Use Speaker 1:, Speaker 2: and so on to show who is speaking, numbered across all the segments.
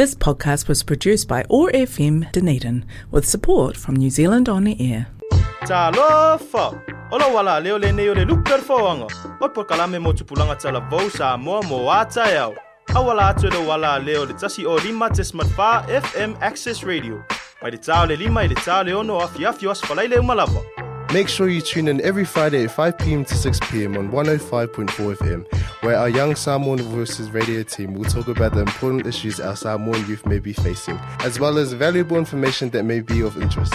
Speaker 1: This podcast was produced by OAR FM Dunedin with support from New Zealand On the Air.
Speaker 2: Ola wala leo le neo le fawanga. Ot kalame mo tupulanga tala vau sa mo ata yao. Awala atu wala leo le tasi o lima tesmat fa FM Access Radio. Mai le tau le lima i le tau le ono afi afi falai le umalava.
Speaker 3: Make sure you tune in every Friday at 5 pm to 6 pm on 105.4 FM, where our young Samoan Voices radio team will talk about the important issues our Samoan youth may be facing, as well as valuable information that may be of interest.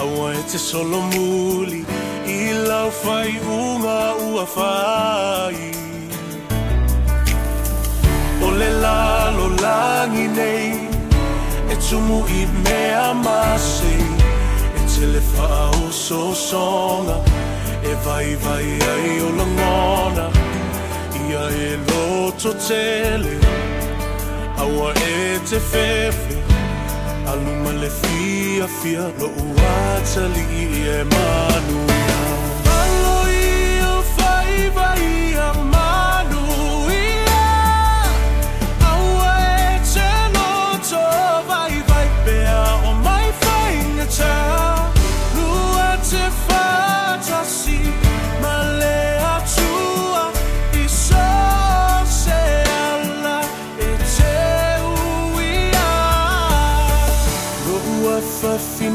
Speaker 4: Awa e te solo muli Ila o whai unga ua whai O le lalo langi nei E tumu i mea masi. E te le whao so songa E vai vai ai o langona Ia e loto tele Aua e te fefe Aluma le fia fia Lo uatali i e manua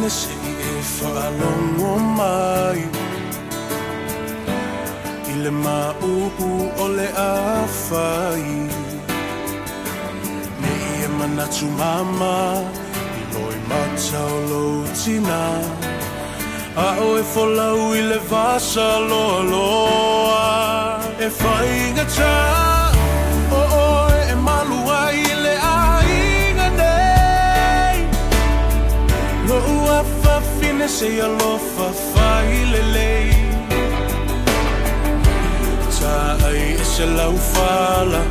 Speaker 4: whawhine se i e whaalongo mai I le maupu o le awhai Me i e manatu mama I loi matau lo tina. A o e folau i le vasa loa loa E whainga tā whawhine se alofa whai le lei Ta ai e se lau whala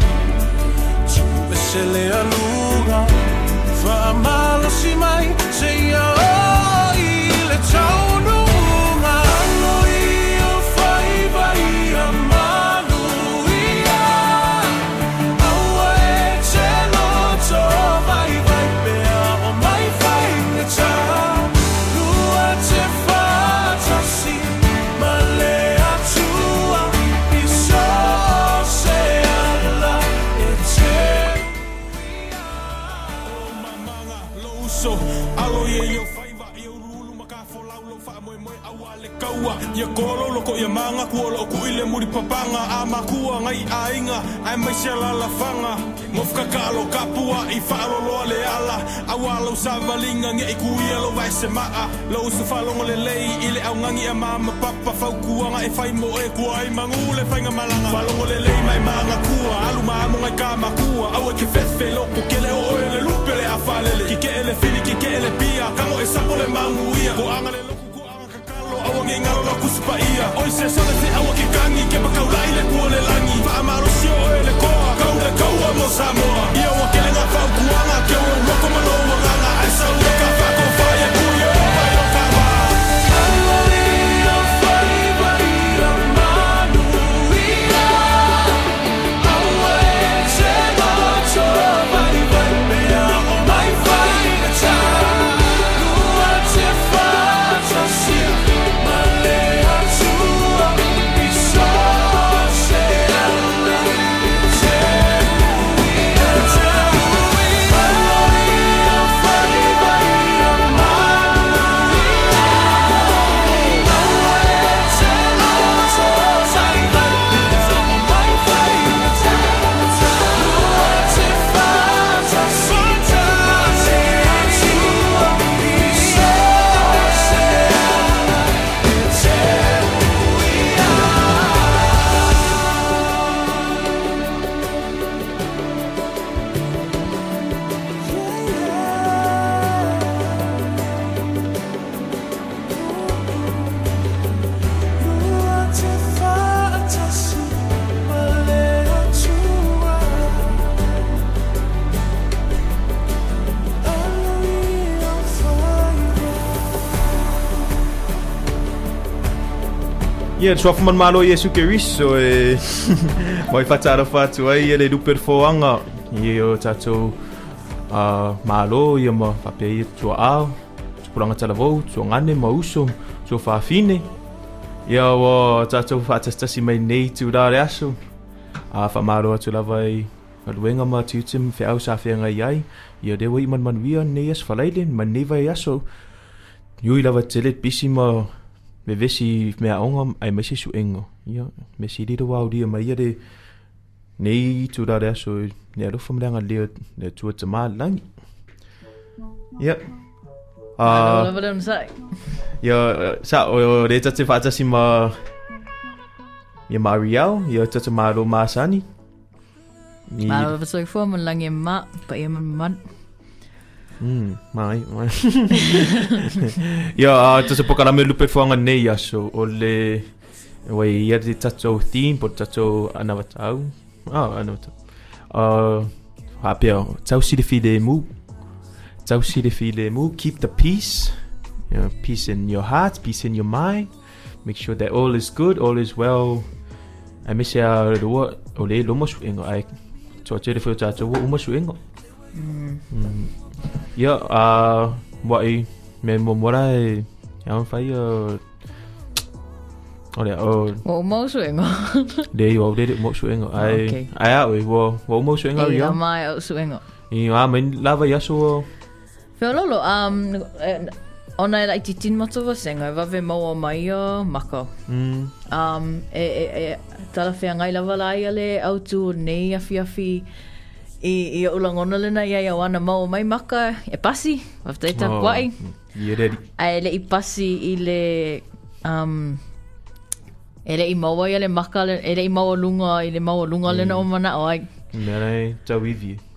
Speaker 4: lo muri papanga ama kua ngai ainga ai mai se la la fanga mofka kalo kapua i fa lo lo le ala. Awalo savalinga nge i ku ia lo vai se maa. Lo su fa lo le lei ile au ngangi a mama papa fa kuanga e fai mo e ku ai mangule fainga malanga. Fa lo le lei mai manga kua alu ma mo ngai kama kua au e ke fefe lo ku kele o e le lupe le afalele ki ke ele fili ki ke ele pia kamo e sapo le mangu ia. Ko anga le nge ngalo la kuspa ia oi se sone te awa ke kangi ke bakau lai le kua langi. Fa amaro si o e le koa. Kau le kaua mo Samoa. Ia wa ke le nga fau kuanga ke o loko mano wa nganga. Ai sa
Speaker 5: eny soafamany malo yesu keriso e maifatsara fatsy ai e le luperfo anga io tatou malo ia ma faapea tua ao tupulanga tsala vou tuagane mauso tua faafine ia ua tatou faatasitasi mai nei aso. Faamalo atu lava i aluega ma tiuti mafeau sa feagai ia lea ua i manumanuia nei aso falaile manei vai aso. Iui lava tele bisi ma me vesi me aonga ai me se su engo. Ia, me si riro wau ria mai ere nei tu rare aso ne alofa mreanga leo ne tua te maa langi. Ia.
Speaker 6: Ano
Speaker 5: Uh,
Speaker 6: lava leo sai.
Speaker 5: ia, sa o o re tate whaatasi ma ia ma riau, ia tate ma ro ma sani. Ni,
Speaker 6: Malo lava soi fua man langi e ma, pa ia man man.
Speaker 5: Mm, mai, mai. Ia, uh, tasa pokara me lupe fuanga nei aso o le wai ia te tato theme po tato anawatau. Ah, anawatau. Uh, hapea, tau si de file mu. Tau si de file mu. Keep the peace. You know, peace in your heart, peace in your mind. Make sure that all is good, all is well. Ai me se a rua o le lomo su ingo ai. Tua tere fio tato wo uma su ingo. Mm. Ia, a wai me mo mora e ia fai o Olha, o
Speaker 6: O mau su ingo.
Speaker 5: le i o le mo su ingo ai
Speaker 6: Okay.
Speaker 5: ai a o wo wo mo su ingo
Speaker 6: E
Speaker 5: ia.
Speaker 6: a mai au su ingo.
Speaker 5: I a men lava ia so
Speaker 6: Whio lolo, um, eh, ona e lai titin matu wa senga, wa ve mau o mai o mako.
Speaker 5: mm
Speaker 6: Um, e, e, e, tala whea ngai lava lai ale au tu nei afi afi i, i o ulangona lena ia ia wana mau mai maka e pasi, ta
Speaker 5: oh,
Speaker 6: kwai.
Speaker 5: Ia ready.
Speaker 6: Ai le i pasi i le um e le i maua i le maka le, e le i maua lunga i le maua lunga mm. lena o mana o ai
Speaker 5: Me nei tau i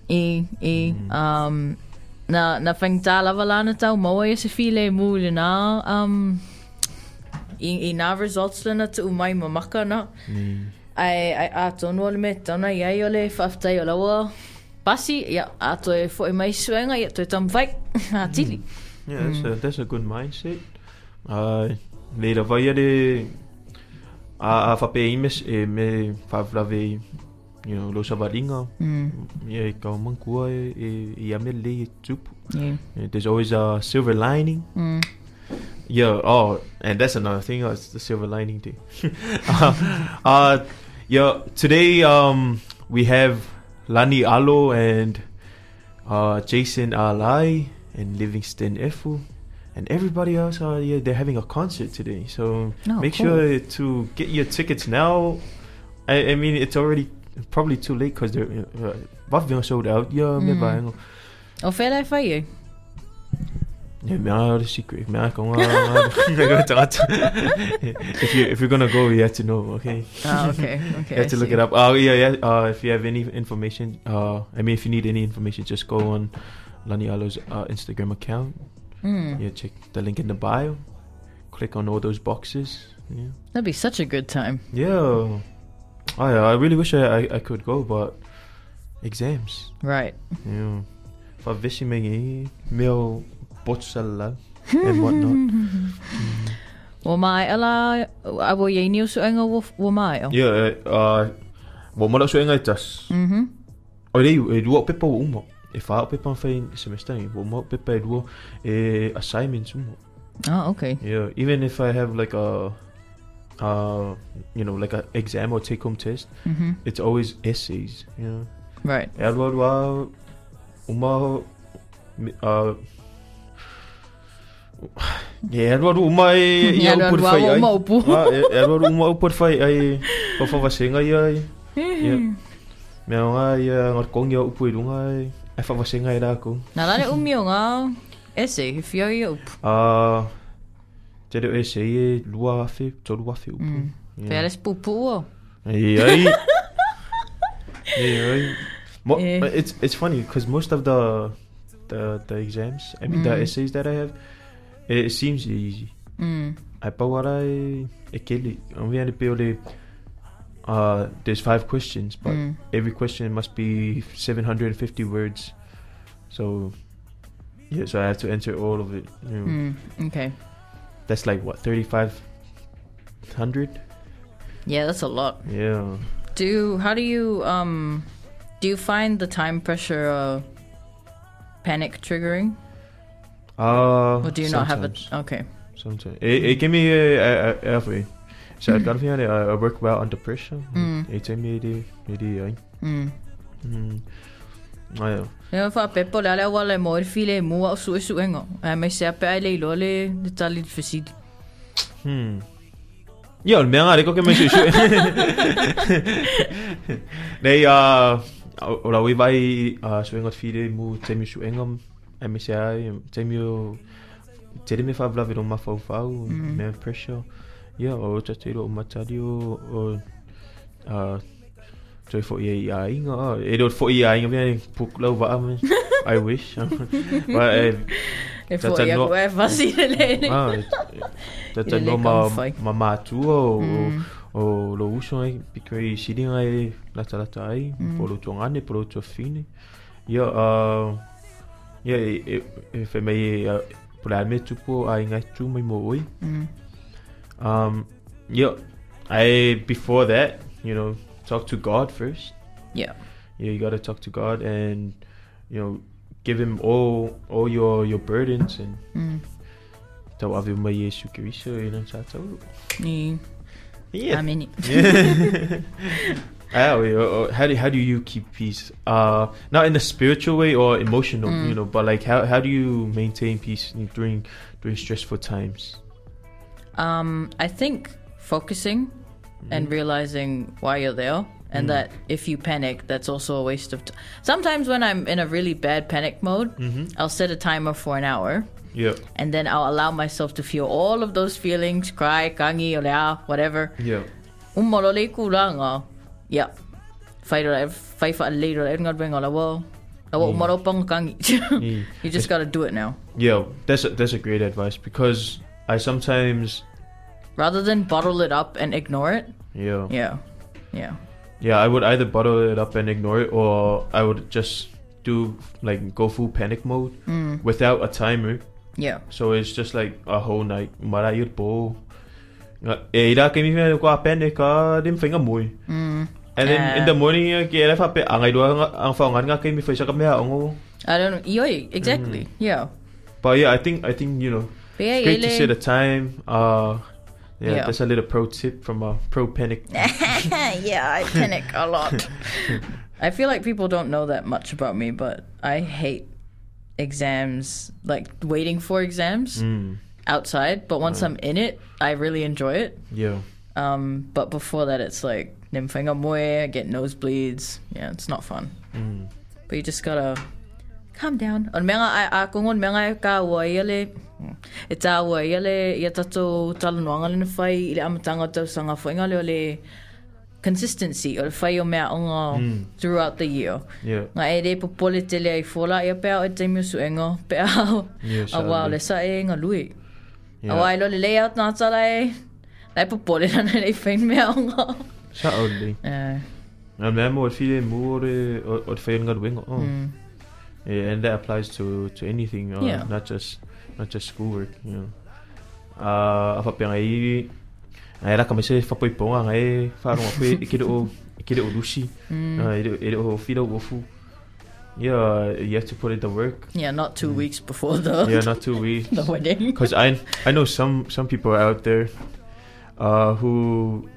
Speaker 6: i i um na na fang ta lava lana tau maua i se file mu le na um i, i na results lena tu mai ma maka na
Speaker 5: Ni.
Speaker 6: ai ai a tonu o le me tana i ai o le whaftai o lawa pasi ia a to e fo i mai suenga ia to e tam vai a tili
Speaker 5: Yeah, that's a that's a good mindset. Uh le la vai de a a fa pe imes e me fa you know lo savaringa.
Speaker 6: mm.
Speaker 5: Yeah, ka mankua e e i ame le tupu.
Speaker 6: yeah.
Speaker 5: Yeah, There's always a silver lining.
Speaker 6: mm.
Speaker 5: Yeah. Oh, and that's another thing. Uh, it's the silver lining thing. uh, uh, yeah. Today, um, we have Lani Alo and uh, Jason Alai and Livingston Efu. And everybody else, uh, yeah, they're having a concert today. So
Speaker 6: Oh,
Speaker 5: make
Speaker 6: cool.
Speaker 5: sure to get your tickets now. I, I mean, it's already probably too late because they're uh, sold out. Yeah, me
Speaker 6: Mm.
Speaker 5: buying.
Speaker 6: O whea lai whai e?
Speaker 5: Yeah, are the secret. Me are going If you if you're gonna go, you have to know. Okay,
Speaker 6: Ah, okay, okay.
Speaker 5: you have to look it up. Oh yeah, yeah. Uh, if you have any information, uh, I mean, if you need any information, just go on Lani Alo's uh, Instagram account.
Speaker 6: Mm.
Speaker 5: Yeah, check the link in the bio. Click on all those boxes. Yeah,
Speaker 6: That'd be such a good time.
Speaker 5: yeah. Oh yeah, I really wish I I, I could go, but exams.
Speaker 6: Right.
Speaker 5: Yeah. For vishing me, meal, botchala, and whatnot.
Speaker 6: O mai ala a wo ye ni so nga wo wo mai o.
Speaker 5: Yeah, uh, well, so ngai tas.
Speaker 6: Mhm.
Speaker 5: O rei, e rua pepa umo. E wha pepa whai semester i, wo mo pepa e rua e assignments umo.
Speaker 6: Ah, okay.
Speaker 5: Yeah, even if I have like a, uh, you know, like a exam or take home test,
Speaker 6: Mhm.
Speaker 5: it's always essays, you know.
Speaker 6: Right.
Speaker 5: E rua, uma, uh, E rua uma e
Speaker 6: E
Speaker 5: ia upur
Speaker 6: rua
Speaker 5: whai ai.
Speaker 6: upu.
Speaker 5: E e rua rua uma upur whai ai. Pa whawasenga i ai. Mea nga ia ngar kong ia upu i ai. Ai whawasenga i rā ko.
Speaker 6: Na lale umi o ngā ese, he whio i upu.
Speaker 5: Ah, te reo e se e lua awhi, tōru awhi upu.
Speaker 6: Pea les pupu o.
Speaker 5: Ei ai. Ei ai. It's it's funny because most of the the the exams, I mean the
Speaker 6: Mm.
Speaker 5: essays that I have, it, it seems easy.
Speaker 6: Mm.
Speaker 5: Ai pau ara e, e kele. Ang viane pe ole, uh, there's five questions, but
Speaker 6: Mm.
Speaker 5: every question must be 750 words. So, yeah, so I have to enter all of it. You know.
Speaker 6: Mm. Okay.
Speaker 5: That's like what, 3,500?
Speaker 6: Yeah, that's a lot.
Speaker 5: Yeah.
Speaker 6: Do you, how do you um do you find the time pressure uh, panic triggering,
Speaker 5: Uh,
Speaker 6: or do you not have it?
Speaker 5: sometimes.
Speaker 6: Okay.
Speaker 5: Sometimes. It, it give me uh, uh, halfway. So I got feeling I, I work well under pressure.
Speaker 6: Mm.
Speaker 5: It take me the the uh,
Speaker 6: Mm.
Speaker 5: mm. Yeah.
Speaker 6: Nea wha pepo le ale wale mo i file mua o su e su engo. E mai se ape ai le ilo le le tali fasidi.
Speaker 5: Hmm. Ja, men jeg ikke med sig. Nej, uh, og der var i uh, svinget fire mu temi su engom. Jeg mig siger, temi jo til det med for at vi dom for for med pressure. Så til det med tadio og uh, så får jeg i egen og er det for i egen vi på lov var I wish. But
Speaker 6: E
Speaker 5: Ta- ta
Speaker 6: i
Speaker 5: no-
Speaker 6: e fasi le le.
Speaker 5: Ah, ta ta no ma ma ma tu o
Speaker 6: Mm.
Speaker 5: o lo uso ai because sitting ai la ta la ta ai
Speaker 6: Mm.
Speaker 5: por lo tongane por lo to fine. Ya e e fe mai por la me tu po ai ngai tu mai mo oi.
Speaker 6: Mm.
Speaker 5: Um yeah, I before that, you know, talk to God first.
Speaker 6: Yeah.
Speaker 5: Yeah, you got to talk to God and you know, give him all all your your burdens and
Speaker 6: Mm.
Speaker 5: Tau ave mai Yesu Kiriso i nang tātou.
Speaker 6: Ni
Speaker 5: Yeah.
Speaker 6: amini.
Speaker 5: Ah, uh, uh, how do how do you keep peace? Uh, not in a spiritual way or emotional,
Speaker 6: Mm.
Speaker 5: you know, but like how how do you maintain peace during during stressful times?
Speaker 6: Um, I think focusing and realizing why you're there, and that if you panic, that's also a waste of time. Sometimes when I'm in a really bad panic mode, I'll set a timer for an hour,
Speaker 5: Yeah,
Speaker 6: and then I'll allow myself to feel all of those feelings, cry, kangi, olea, whatever.
Speaker 5: yeah,
Speaker 6: kulanga. Yeah. Fight or fight for a later. I'm not being all well. pang kangi. You just gotta do it now.
Speaker 5: yeah. That's a, that's a great advice because I sometimes
Speaker 6: Rather than bottle it up and ignore it.
Speaker 5: yeah
Speaker 6: Yeah. Yeah.
Speaker 5: yeah I would either bottle it up and ignore it or I would just do like go full panic mode mm. without a timer.
Speaker 6: Yeah.
Speaker 5: So it's just like a whole night. Mara yun po. Eh, ida kami fi ko apen ah, ka dim finga mui. Mm. And then in the morning uh, kaya fa pe angay do ang faungan nga fa sa kami
Speaker 6: I don't know. Yoi, exactly. Yeah.
Speaker 5: But yeah, I think I think you know it's great to
Speaker 6: ele-
Speaker 5: the time. Uh yeah,
Speaker 6: Yeah.
Speaker 5: that's a little pro tip from a pro panic.
Speaker 6: yeah, I panic a lot. I feel like people don't know that much about me, but I hate exams, like waiting for exams
Speaker 5: Mm,
Speaker 6: outside. But once I'm in it, I really enjoy it.
Speaker 5: yeah.
Speaker 6: Um, but before that, it's like nimfinga moe, I get nosebleeds. Yeah, it's not fun.
Speaker 5: Mm.
Speaker 6: But you just gotta calm down. On menga ai a kongon menga ka wa yele. E tā yele ia tato talanuanga le whai i amatanga tau sanga whainga leo le consistency o le whai o mea onga throughout the year.
Speaker 5: Yeah.
Speaker 6: Nga e re popole te le ai whola ia pēa e teimi usu engo pēa au
Speaker 5: Yeah,
Speaker 6: a wā le sa e ngā lui.
Speaker 5: Yeah.
Speaker 6: A wā i lo le layout nā tala e lai popole lana le whain mea onga.
Speaker 5: Sa only.
Speaker 6: Uh,
Speaker 5: Na me mo file mo o o o fe nga. Oh.
Speaker 6: mm,
Speaker 5: Yeah, and that applies to to anything, uh,
Speaker 6: Yeah.
Speaker 5: not just not just schoolwork, you know. Uh, apa pia ngai ngai ra kamese fa poi ponga ngai fa ro pe ikide o ikide o lusi. Ide ide o fu. Yeah, you have to put in the work.
Speaker 6: yeah, not two weeks before the,
Speaker 5: Yeah, not too weak.
Speaker 6: the wedding.
Speaker 5: Because I I know some some people out there, uh, who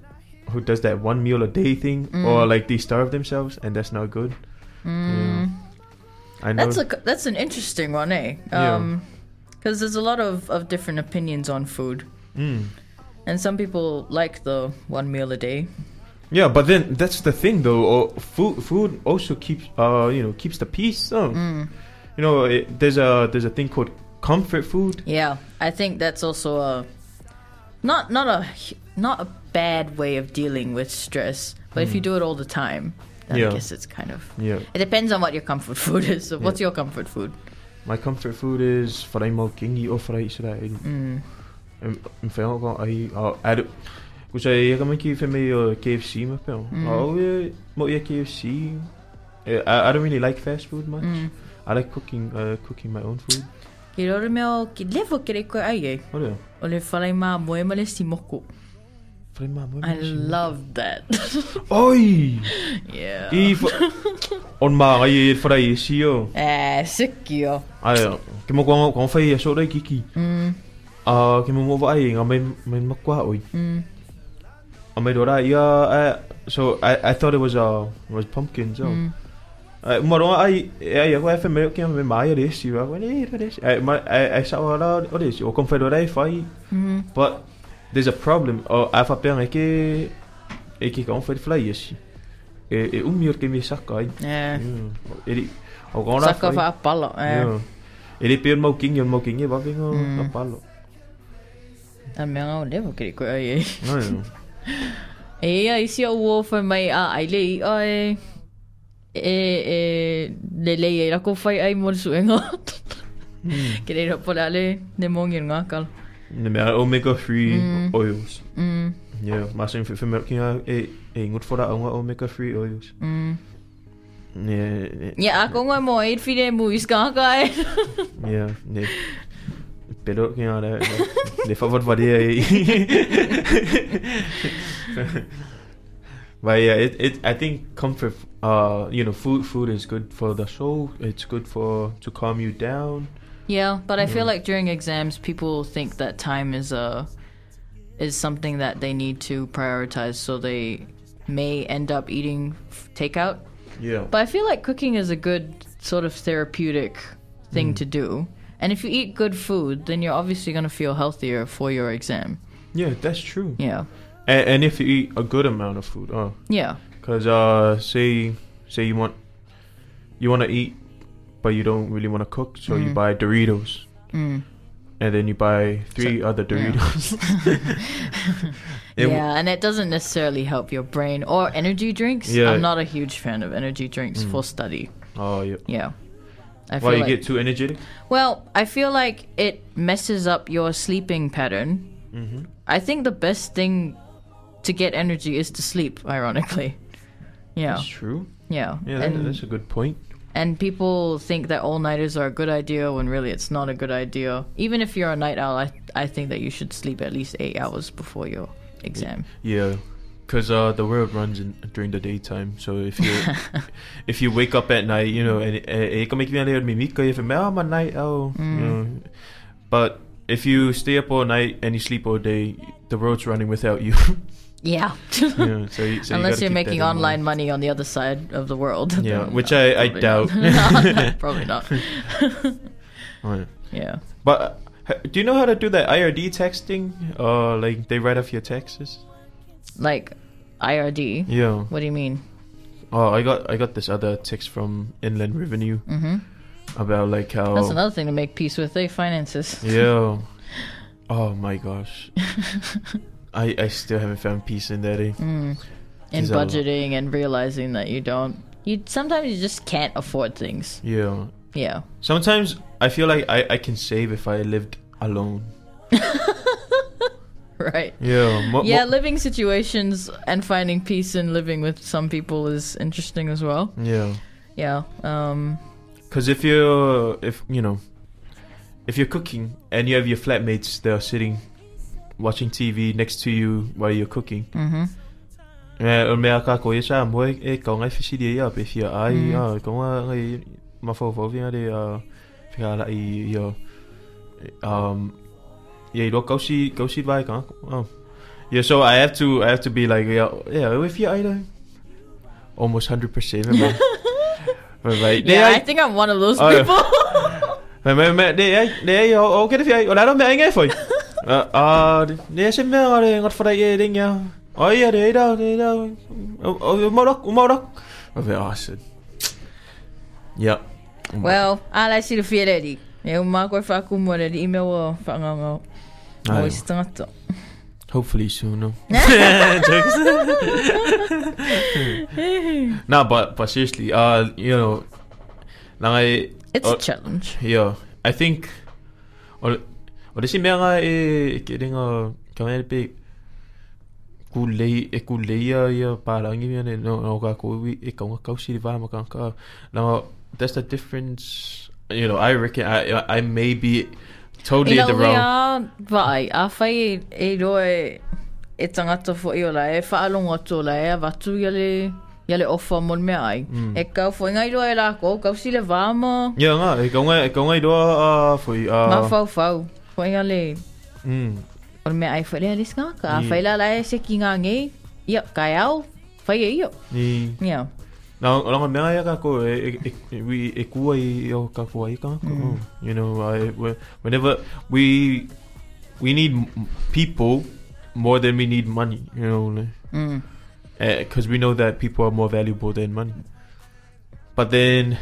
Speaker 5: who does that one meal a day thing, or like they starve themselves, and that's not good. Yeah. I know.
Speaker 6: That's a that's an interesting one, eh?
Speaker 5: Yeah.
Speaker 6: Um, because there's a lot of of different opinions on food,
Speaker 5: Mm.
Speaker 6: and some people like the one meal a day.
Speaker 5: Yeah, but then that's the thing though. Or food food also keeps uh you know keeps the peace. Oh. You know, it, there's a there's a thing called comfort food.
Speaker 6: Yeah, I think that's also a not not a not a bad way of dealing with stress, but if you do it all the time, then
Speaker 5: Yeah.
Speaker 6: I guess it's kind of.
Speaker 5: Yeah,
Speaker 6: It depends on what your comfort food is. So, what's your comfort food?
Speaker 5: my comfort food is farai mau kingi o farai sura.
Speaker 6: Mm.
Speaker 5: Fail ko ai uh ad Which I fe me uh, KFC ma pe. Oh yeah, mo yeah KFC. I, I don't really like fast food much. I like cooking uh cooking my own food.
Speaker 6: Ki roro meo ki levo ki rei koe ai e.
Speaker 5: What else?
Speaker 6: O le whalai mā moe ma le si moko.
Speaker 5: Whare mama.
Speaker 6: I love that.
Speaker 5: Oi!
Speaker 6: yeah.
Speaker 5: I on ma ngai e wharai e si o.
Speaker 6: Eh, siki o.
Speaker 5: Ai, ke mo kong kong whai e so dai kiki.
Speaker 6: Mm,
Speaker 5: A ke mo vai ngā mai mai makua oi.
Speaker 6: mm.
Speaker 5: A mai dora uh, so I I thought it was uh was pumpkins. Oh.
Speaker 6: Mm.
Speaker 5: Uh, moro ai ai ai fa me ke me mai re si wa ne re si. Ai mai ai sa ora o re si o kon fa dora fai.
Speaker 6: Mm.
Speaker 5: But there's a problem. O a fa pena ke e ki kon fa fly esi. E e umi or ke mi saka ai.
Speaker 6: Yeah.
Speaker 5: Mm. Eri o gona
Speaker 6: Saka wha apalo. Eh.
Speaker 5: Yeah. Eri pe mau king yon mau king e va vengo
Speaker 6: Mm.
Speaker 5: na palo.
Speaker 6: A mea ngau lewa kiri koe ai ei.
Speaker 5: Ai.
Speaker 6: E ia isi au o whai mai a aile i ai e e le lei e rako whai ai mo su enga. Ke reira pole ale ne mongi ngā kala.
Speaker 5: Ne mea omega 3
Speaker 6: Mm.
Speaker 5: oils.
Speaker 6: Mm,
Speaker 5: Yeah, masing fi fi me kinga e e ngut fora au omega 3 oils.
Speaker 6: mm.
Speaker 5: Ne
Speaker 6: Ia, a kongo e mo e whire mu iska ka e.
Speaker 5: yeah, ne pero kinga ne ne favor varia e. But yeah, it, it I think comfort uh you know food food is good for the soul. It's good for to calm you down.
Speaker 6: Yeah, but I feel mm. like during exams, people think that time is a is something that they need to prioritize, so they may end up eating f- takeout.
Speaker 5: Yeah.
Speaker 6: But I feel like cooking is a good sort of therapeutic thing mm. to do. And if you eat good food, then you're obviously going to feel healthier for your exam.
Speaker 5: Yeah, that's true.
Speaker 6: Yeah.
Speaker 5: And, and if you eat a good amount of food, oh,
Speaker 6: Yeah.
Speaker 5: because uh, say say you want you want to eat, but you don't really want to cook, so you
Speaker 6: Mm.
Speaker 5: buy Doritos,
Speaker 6: Mm.
Speaker 5: and then you buy three other. Doritos. It w-
Speaker 6: yeah, and it doesn't necessarily help your brain or energy drinks.
Speaker 5: Yeah.
Speaker 6: I'm not a huge fan of energy drinks for study.
Speaker 5: Oh yeah.
Speaker 6: Yeah. I
Speaker 5: Why you
Speaker 6: like-
Speaker 5: get too energetic?
Speaker 6: Well, I feel like it messes up your sleeping pattern.
Speaker 5: Mm-hmm.
Speaker 6: I think the best thing to get energy is to sleep, ironically. Yeah.
Speaker 5: That's true.
Speaker 6: Yeah.
Speaker 5: Yeah, that,
Speaker 6: and,
Speaker 5: that's a good point.
Speaker 6: And people think that all nighters are a good idea when really it's not a good idea. Even if you're a night owl, I, I think that you should sleep at least eight hours before your exam.
Speaker 5: Yeah, because uh, the world runs in, during the daytime. So if you if you wake up at night, you know, and it can make you mimika if ah, I'm a night owl. You mm. know. But if you stay up all night and you sleep all day, the world's running without you.
Speaker 6: Yeah.
Speaker 5: yeah, so, you- so
Speaker 6: Unless
Speaker 5: gotta
Speaker 6: you're making online money on the other side of the world.
Speaker 5: Yeah, which
Speaker 6: uh,
Speaker 5: I- I doubt.
Speaker 6: not. probably not.
Speaker 5: Right.
Speaker 6: Yeah.
Speaker 5: But uh, do you know how to do that IRD texting? Or like they write off your taxes?
Speaker 6: Like IRD.
Speaker 5: Yeah.
Speaker 6: What do you mean?
Speaker 5: Oh, I got I got this other text from Inland Revenue
Speaker 6: hmm
Speaker 5: about like how
Speaker 6: That's another thing to make peace with, eh? Finances.
Speaker 5: Yeah. Oh my gosh. I I still haven't found peace in that. Eh?
Speaker 6: Mm. In budgeting and realizing that you don't. You sometimes you just can't afford things.
Speaker 5: Yeah.
Speaker 6: Yeah.
Speaker 5: Sometimes I feel like I I can save if I lived alone.
Speaker 6: Right.
Speaker 5: Yeah. Mo-
Speaker 6: Yeah,
Speaker 5: mo-
Speaker 6: living situations and finding peace in living with some people is interesting as well.
Speaker 5: yeah.
Speaker 6: Yeah. Um.
Speaker 5: Because if you're if you know if you're cooking and you have your flatmates that are sitting watching TV next to you while you're cooking.
Speaker 6: Mm-hmm.
Speaker 5: Eh, o mea ka ko isa mo e ka ngai fisi dia pe fia ai
Speaker 6: Mm.
Speaker 5: ah ko ngai ma fo fo via de ah fia la i yo um yeah do go see go see vai ka oh yeah so I have to I have to be like yeah yeah if you I almost 100% man right
Speaker 6: Yeah, I think I'm one of those
Speaker 5: Oh, yeah.
Speaker 6: people.
Speaker 5: Men men men det er det er jo okay det fjer og lad dig med ringe for. Det er simpelthen det godt for dig det ja. Og ja det er der det er der. Og og må dog må dog. Og hvad også. Ja.
Speaker 6: well, I like to feel ready. E o mā koe whaku mo re i mea o whanganga o
Speaker 5: Ai.
Speaker 6: i se tangata.
Speaker 5: Hopefully soon. No. Jokes. no, but but seriously, uh, you know, like
Speaker 6: It's
Speaker 5: Oh.
Speaker 6: a challenge.
Speaker 5: Yeah, I think og og det getting a kan man be kulei e kuleia ia parangi mea no no ka ko e ka ka si va ma ka ka now that's the difference you know I reckon I I may be totally in the wrong
Speaker 6: a vai, a whai e roe e tangata fo i o la e whaalonga tō la e avatu ia le ia le ofa mo le mea ai.
Speaker 5: Mm.
Speaker 6: E kau fo ingai roa e la ko, kau si le vāma,
Speaker 5: Ia ngā, e kaunga, e kaunga i roa uh, fui... Uh,
Speaker 6: ma fau fau. Fo inga le,
Speaker 5: Mm,
Speaker 6: le mea ai whare alis ngā, ka whaila la e se ki ngā ngei, ia, kai au, whai e io.
Speaker 5: ni...
Speaker 6: Ia.
Speaker 5: Nā, ranga mea ia e, we, e kua i o ka kua i ka. You know, I, whenever we... We need people more than we need money, you know,
Speaker 6: Mm.
Speaker 5: because eh, we know that people are more valuable than money. But then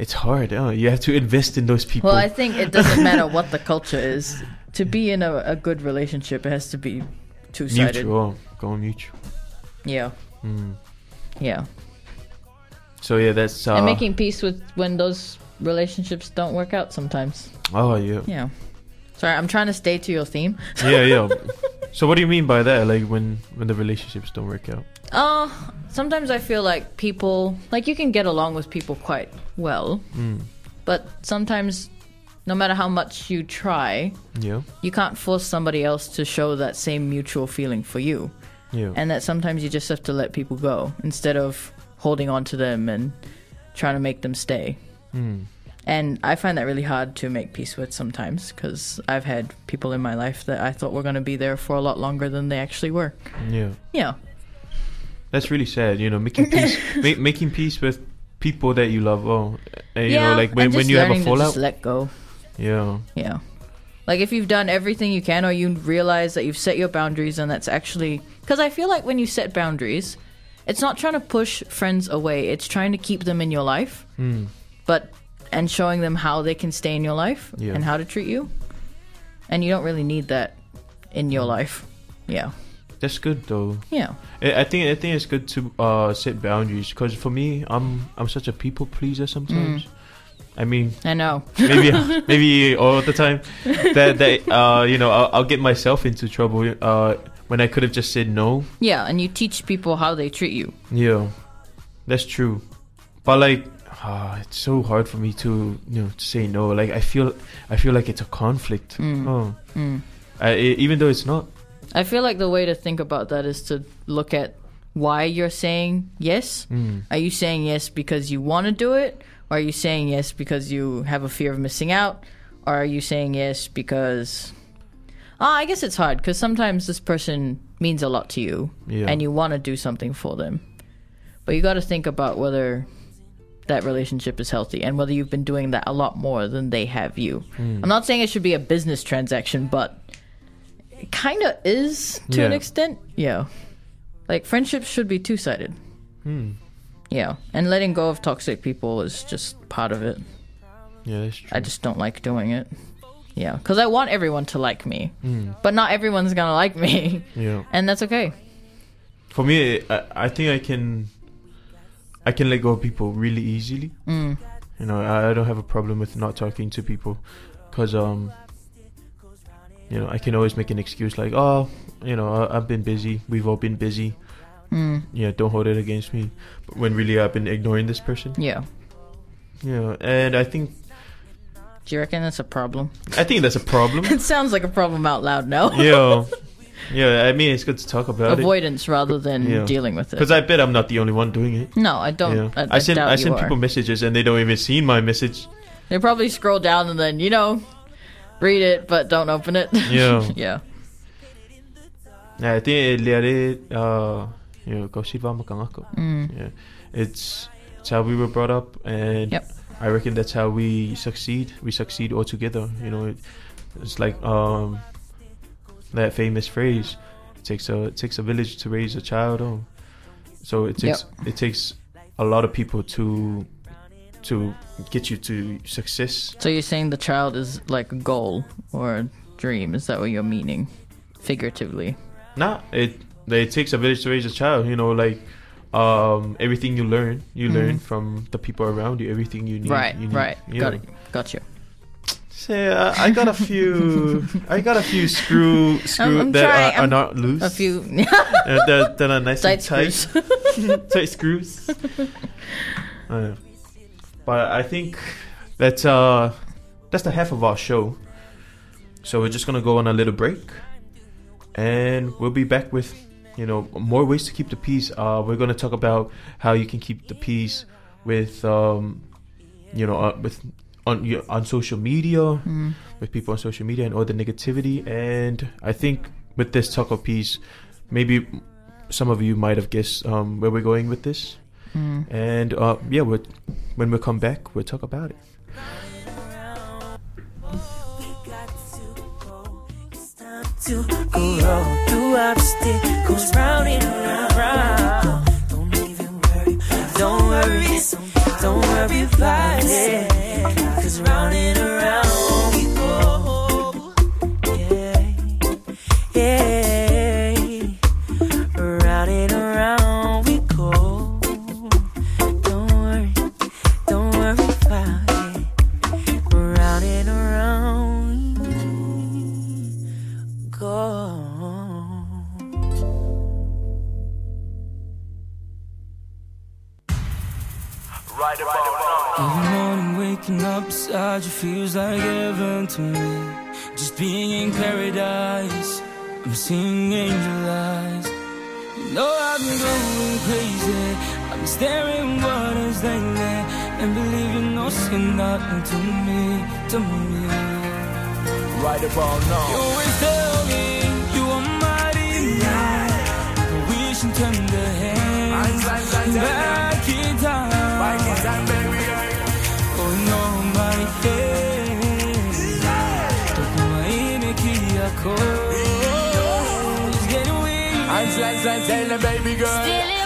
Speaker 5: it's hard. Uh, you have to invest in those people.
Speaker 6: Well, I think it doesn't matter what the culture is. To be in a, a good relationship, it has to be two-sided.
Speaker 5: mutual, go mutual.
Speaker 6: Yeah,
Speaker 5: Mm.
Speaker 6: yeah.
Speaker 5: So yeah, that's uh,
Speaker 6: and making peace with when those relationships don't work out sometimes.
Speaker 5: Oh yeah,
Speaker 6: Yeah. Sorry, I'm trying to stay to your theme.
Speaker 5: yeah, yeah. so what do you mean by that? Like when when the relationships don't work out?
Speaker 6: Uh, sometimes I feel like people, like you can get along with people quite well,
Speaker 5: Mm.
Speaker 6: but sometimes no matter how much you try,
Speaker 5: Yeah,
Speaker 6: you can't force somebody else to show that same mutual feeling for you.
Speaker 5: yeah,
Speaker 6: And that sometimes you just have to let people go instead of holding on to them and trying to make them stay.
Speaker 5: mm.
Speaker 6: And I find that really hard to make peace with sometimes because I've had people in my life that I thought were going to be there for a lot longer than they actually were.
Speaker 5: yeah.
Speaker 6: Yeah.
Speaker 5: That's really sad. You know, making peace, ma- making peace with people that you love. Oh, and, you
Speaker 6: yeah.
Speaker 5: know, like when when you have a fallout.
Speaker 6: just let go.
Speaker 5: Yeah,
Speaker 6: Yeah. Like if you've done everything you can or you realize that you've set your boundaries and that's actually because I feel like when you set boundaries, it's not trying to push friends away, it's trying to keep them in your life,
Speaker 5: mm.
Speaker 6: but and showing them how they can stay in your life
Speaker 5: Yeah.
Speaker 6: and how to treat you. And you don't really need that in your life. Yeah.
Speaker 5: That's good though.
Speaker 6: Yeah.
Speaker 5: I I think I think it's good to uh, set boundaries because for me, I'm I'm such a people pleaser sometimes. I mean,
Speaker 6: I know.
Speaker 5: maybe maybe all the time that that uh, you know I'll, I'll get myself into trouble uh, when I could have just said no.
Speaker 6: Yeah, and you teach people how they treat you.
Speaker 5: Yeah, that's true. But like, ah, it's so hard for me to you know to say no. Like I feel I feel like it's a conflict.
Speaker 6: Mm.
Speaker 5: Oh,
Speaker 6: Mm.
Speaker 5: I, even though it's not.
Speaker 6: I feel like the way to think about that is to look at why you're saying yes.
Speaker 5: Mm.
Speaker 6: Are you saying yes because you want to do it? Or are you saying yes because you have a fear of missing out? Or are you saying yes because. Ah, I guess it's hard because sometimes this person means a lot to you
Speaker 5: Yeah.
Speaker 6: and you want to do something for them. But you got to think about whether that relationship is healthy and whether you've been doing that a lot more than they have you.
Speaker 5: Hmm.
Speaker 6: I'm not saying it should be a business transaction, but it kind of is to an extent. Yeah. Like friendships should be two sided.
Speaker 5: Hmm.
Speaker 6: Yeah. And letting go of toxic people is just part of it.
Speaker 5: Yeah, that's true.
Speaker 6: I just don't like doing it. Yeah. Because I want everyone to like me,
Speaker 5: Mm.
Speaker 6: but not everyone's going to like me.
Speaker 5: Yeah.
Speaker 6: And that's okay.
Speaker 5: For me, I, I think I can, I can let go of people really easily.
Speaker 6: Mm.
Speaker 5: You know, I, I don't have a problem with not talking to people, cause um, you know, I can always make an excuse like, oh, you know, I've been busy. We've all been busy.
Speaker 6: Mm.
Speaker 5: Yeah, don't hold it against me. But when really I've been ignoring this person.
Speaker 6: Yeah.
Speaker 5: Yeah, and I think
Speaker 6: Do you reckon that's a problem?
Speaker 5: I think that's a problem.
Speaker 6: It sounds like a problem out loud now.
Speaker 5: yeah, yeah. I mean, it's good to talk about it
Speaker 6: Avoidance rather than
Speaker 5: Yeah.
Speaker 6: dealing with it.
Speaker 5: because I bet I'm not the only one doing it.
Speaker 6: no, I don't.
Speaker 5: yeah.
Speaker 6: I, I,
Speaker 5: I send I send people messages and they don't even see my message.
Speaker 6: They probably scroll down and then, you know, read it, but don't open it.
Speaker 5: Yeah.
Speaker 6: yeah.
Speaker 5: Yeah, I think liare uh you know go siva makangako.
Speaker 6: Mm.
Speaker 5: Yeah. It's it's how we were brought up and
Speaker 6: Yep.
Speaker 5: I reckon that's how we succeed. We succeed all together. You know, it, it's like um that famous phrase. It takes a it takes a village to raise a child. Oh. So it takes it takes a lot of people to to get you to success.
Speaker 6: So you're saying the child is like a goal or a dream? Is that what you're meaning? Figuratively.
Speaker 5: Nah, it it takes a village to raise a child. You know, like um, everything you learn, you learn from the people around you. Everything you need,
Speaker 6: Mm. right,
Speaker 5: you need,
Speaker 6: right.
Speaker 5: you
Speaker 6: Got
Speaker 5: know.
Speaker 6: it. Got you.
Speaker 5: Say, uh, I got a few, I got a few screw screw
Speaker 6: I'm
Speaker 5: that
Speaker 6: trying,
Speaker 5: are, are not loose.
Speaker 6: A few
Speaker 5: uh, that, that are nice
Speaker 6: tight
Speaker 5: and tight,
Speaker 6: screws.
Speaker 5: tight screws. Uh, but I think that's uh that's the half of our show. So we're just gonna go on a little break, and we'll be back with you know more ways to keep the peace. Uh, we're going to talk about how you can keep the peace with um, you know uh, with on on social media with people on social media and all the negativity. And I think with this talk of peace, maybe some of you might have guessed um, where we're going with this. And uh, yeah, we'll, when we come back, we'll talk about it.
Speaker 7: to go round through obstacles round and around. Don't even worry, don't worry, don't worry about it. Cause round and around we go. Yeah, yeah. Up beside you feels like heaven to me. Just being in paradise, I'm seeing angel eyes. You know I've been going crazy. I'm staring waters lately, and believe you know, say nothing to me, to me.
Speaker 8: Right about now.
Speaker 7: You always tell me you are mighty. Wish and tender hands. In time. Tukumaini yako. It's getting weak.
Speaker 8: Hands like like
Speaker 7: baby
Speaker 8: girl.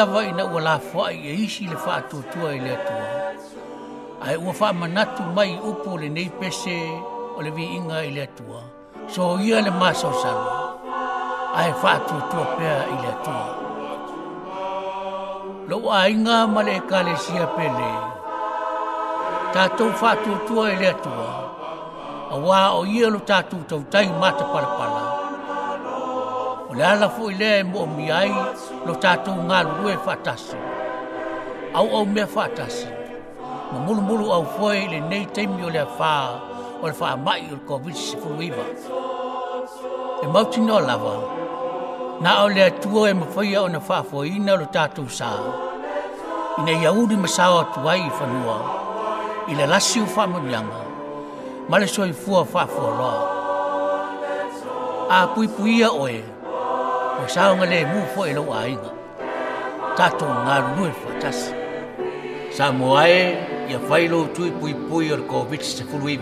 Speaker 8: lava i
Speaker 9: na ua la ai e isi le fa to tua i le atua. Ai ua wha manatu mai upo le nei pese o le vi inga i le atua. So ia le maso sama. Ai fa atua tua pea i le atua. Lo a inga ma le kale sia pele. Tātou wha atua tua i le atua. A o ia lo tātou tau tai mata palapala. O le ala fo lea e mua ai, lo tatou ngā rue whātasi. Au au mea whātasi. Ma mulu mulu au foe le nei teimi o lea whā, o le whā mai o le COVID-19. E mauti no lava. na o lea tua e mawhaia o na whā foina lo tātou sā. ina nei auri masāo atu ai i whanua. I le lasi o whā munianga. Ma le soi fua. A pui pui puia oe o saonga le mu fo e lo ai ga tato nga lu e fatas sa mo ai ia fai lou tui pui pui or covid se
Speaker 10: fulu i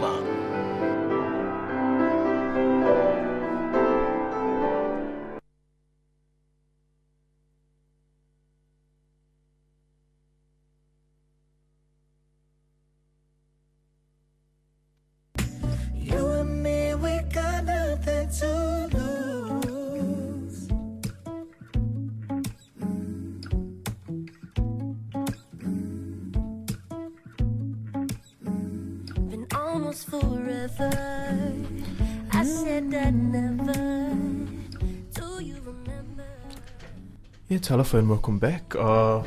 Speaker 5: Telephone, welcome back. Uh,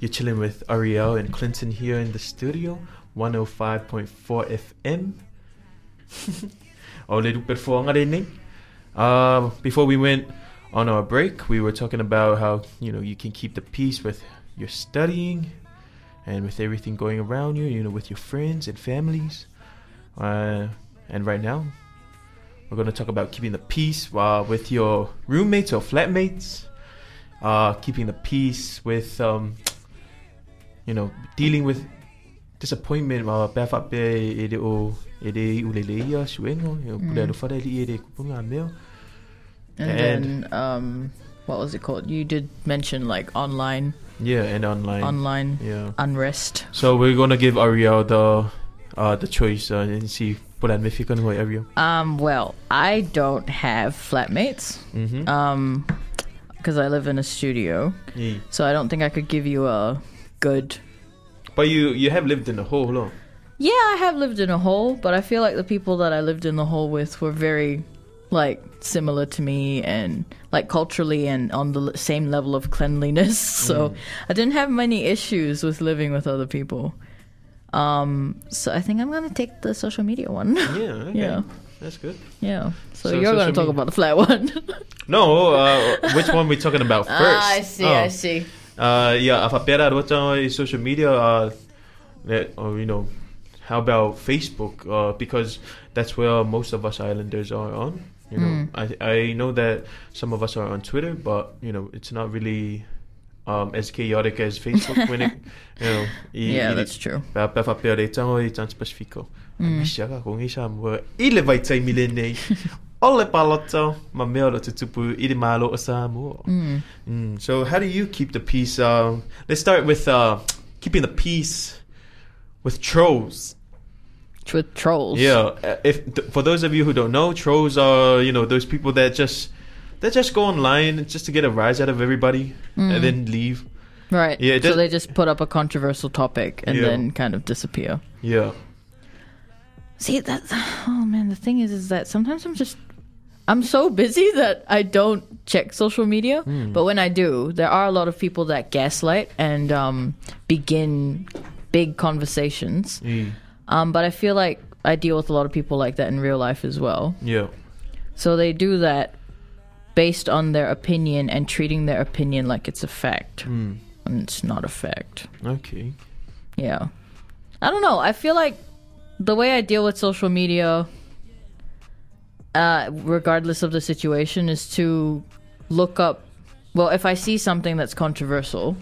Speaker 5: you're chilling with Ariel and Clinton here in the studio, 105.4 FM. oh, little bit for Uh, before we went on our break, we were talking about how you know you can keep the peace with your studying and with everything going around you. You know, with your friends and families. Uh, and right now, we're going to talk about keeping the peace uh, with your roommates or flatmates uh, keeping the peace with, um, you know, dealing with disappointment. Befat be ede o ede uleleia suengo, yo pule alo fada li ede kupunga meo.
Speaker 6: And,
Speaker 5: And-
Speaker 6: then, um, what was it called? You did mention like online,
Speaker 5: Yeah, and online.
Speaker 6: online
Speaker 5: Yeah.
Speaker 6: unrest.
Speaker 5: So we're gonna give Ariel the uh, the choice uh, and see fikan ho Ariel.
Speaker 6: Um, well, I don't have flatmates.
Speaker 5: Mm-hmm.
Speaker 6: Um, because I live in a studio,
Speaker 5: yeah.
Speaker 6: so I don't think I could give you a good.
Speaker 5: But you you have lived in a hole, no?
Speaker 6: Yeah, I have lived in a hole, but I feel like the people that I lived in the hole with were very, like, similar to me and like culturally and on the same level of cleanliness. So I didn't have many issues with living with other people. Um, so I think I'm gonna take the social media one.
Speaker 5: Yeah. Okay.
Speaker 6: Yeah.
Speaker 5: That's good.
Speaker 6: yeah. So,
Speaker 5: So
Speaker 6: you're gonna talk
Speaker 5: media-
Speaker 6: about the flat one.
Speaker 5: No, uh, which one we talking about first?
Speaker 6: ah, I see. I
Speaker 5: Oh.
Speaker 6: see.
Speaker 5: Uh, yeah, if I bet out what's on social media, uh, that, or you know, how about Facebook? Uh, because that's where most of us islanders are on. You know, I I know that some of us are on Twitter, but you know, it's not really um as chaotic as Facebook when it, you know.
Speaker 6: Yeah,
Speaker 5: i-
Speaker 6: that's true.
Speaker 5: Pa pa fa pere tango i tan specifico. Mishaka kung isa mo ile vai tai milene. Ole paloto ma meo lo tutupu i de malo o Samoa. Mm, so how do you keep the peace? Uh, let's start with uh, keeping the peace with trolls.
Speaker 6: With trolls.
Speaker 5: Yeah, uh, if th- for those of you who don't know, trolls are you know those people that just that just go online just to get a rise out of everybody and then leave.
Speaker 6: Right.
Speaker 5: Yeah,
Speaker 6: so
Speaker 5: does-
Speaker 6: they just put up a controversial topic and
Speaker 5: Yeah.
Speaker 6: then kind of disappear.
Speaker 5: Yeah,
Speaker 6: See that? Oh man, the thing is, is that sometimes I'm just I'm so busy that I don't check social media. But when I do, there are a lot of people that gaslight and um, begin big conversations.
Speaker 5: Mm.
Speaker 6: Um, but I feel like I deal with a lot of people like that in real life as well.
Speaker 5: yeah,
Speaker 6: So they do that based on their opinion and treating their opinion like it's a fact,
Speaker 5: mm.
Speaker 6: and it's not a fact.
Speaker 5: okay,
Speaker 6: Yeah. I don't know. I feel like the way I deal with social media, uh, regardless of the situation, is to look up. Well, if I see something that's controversial,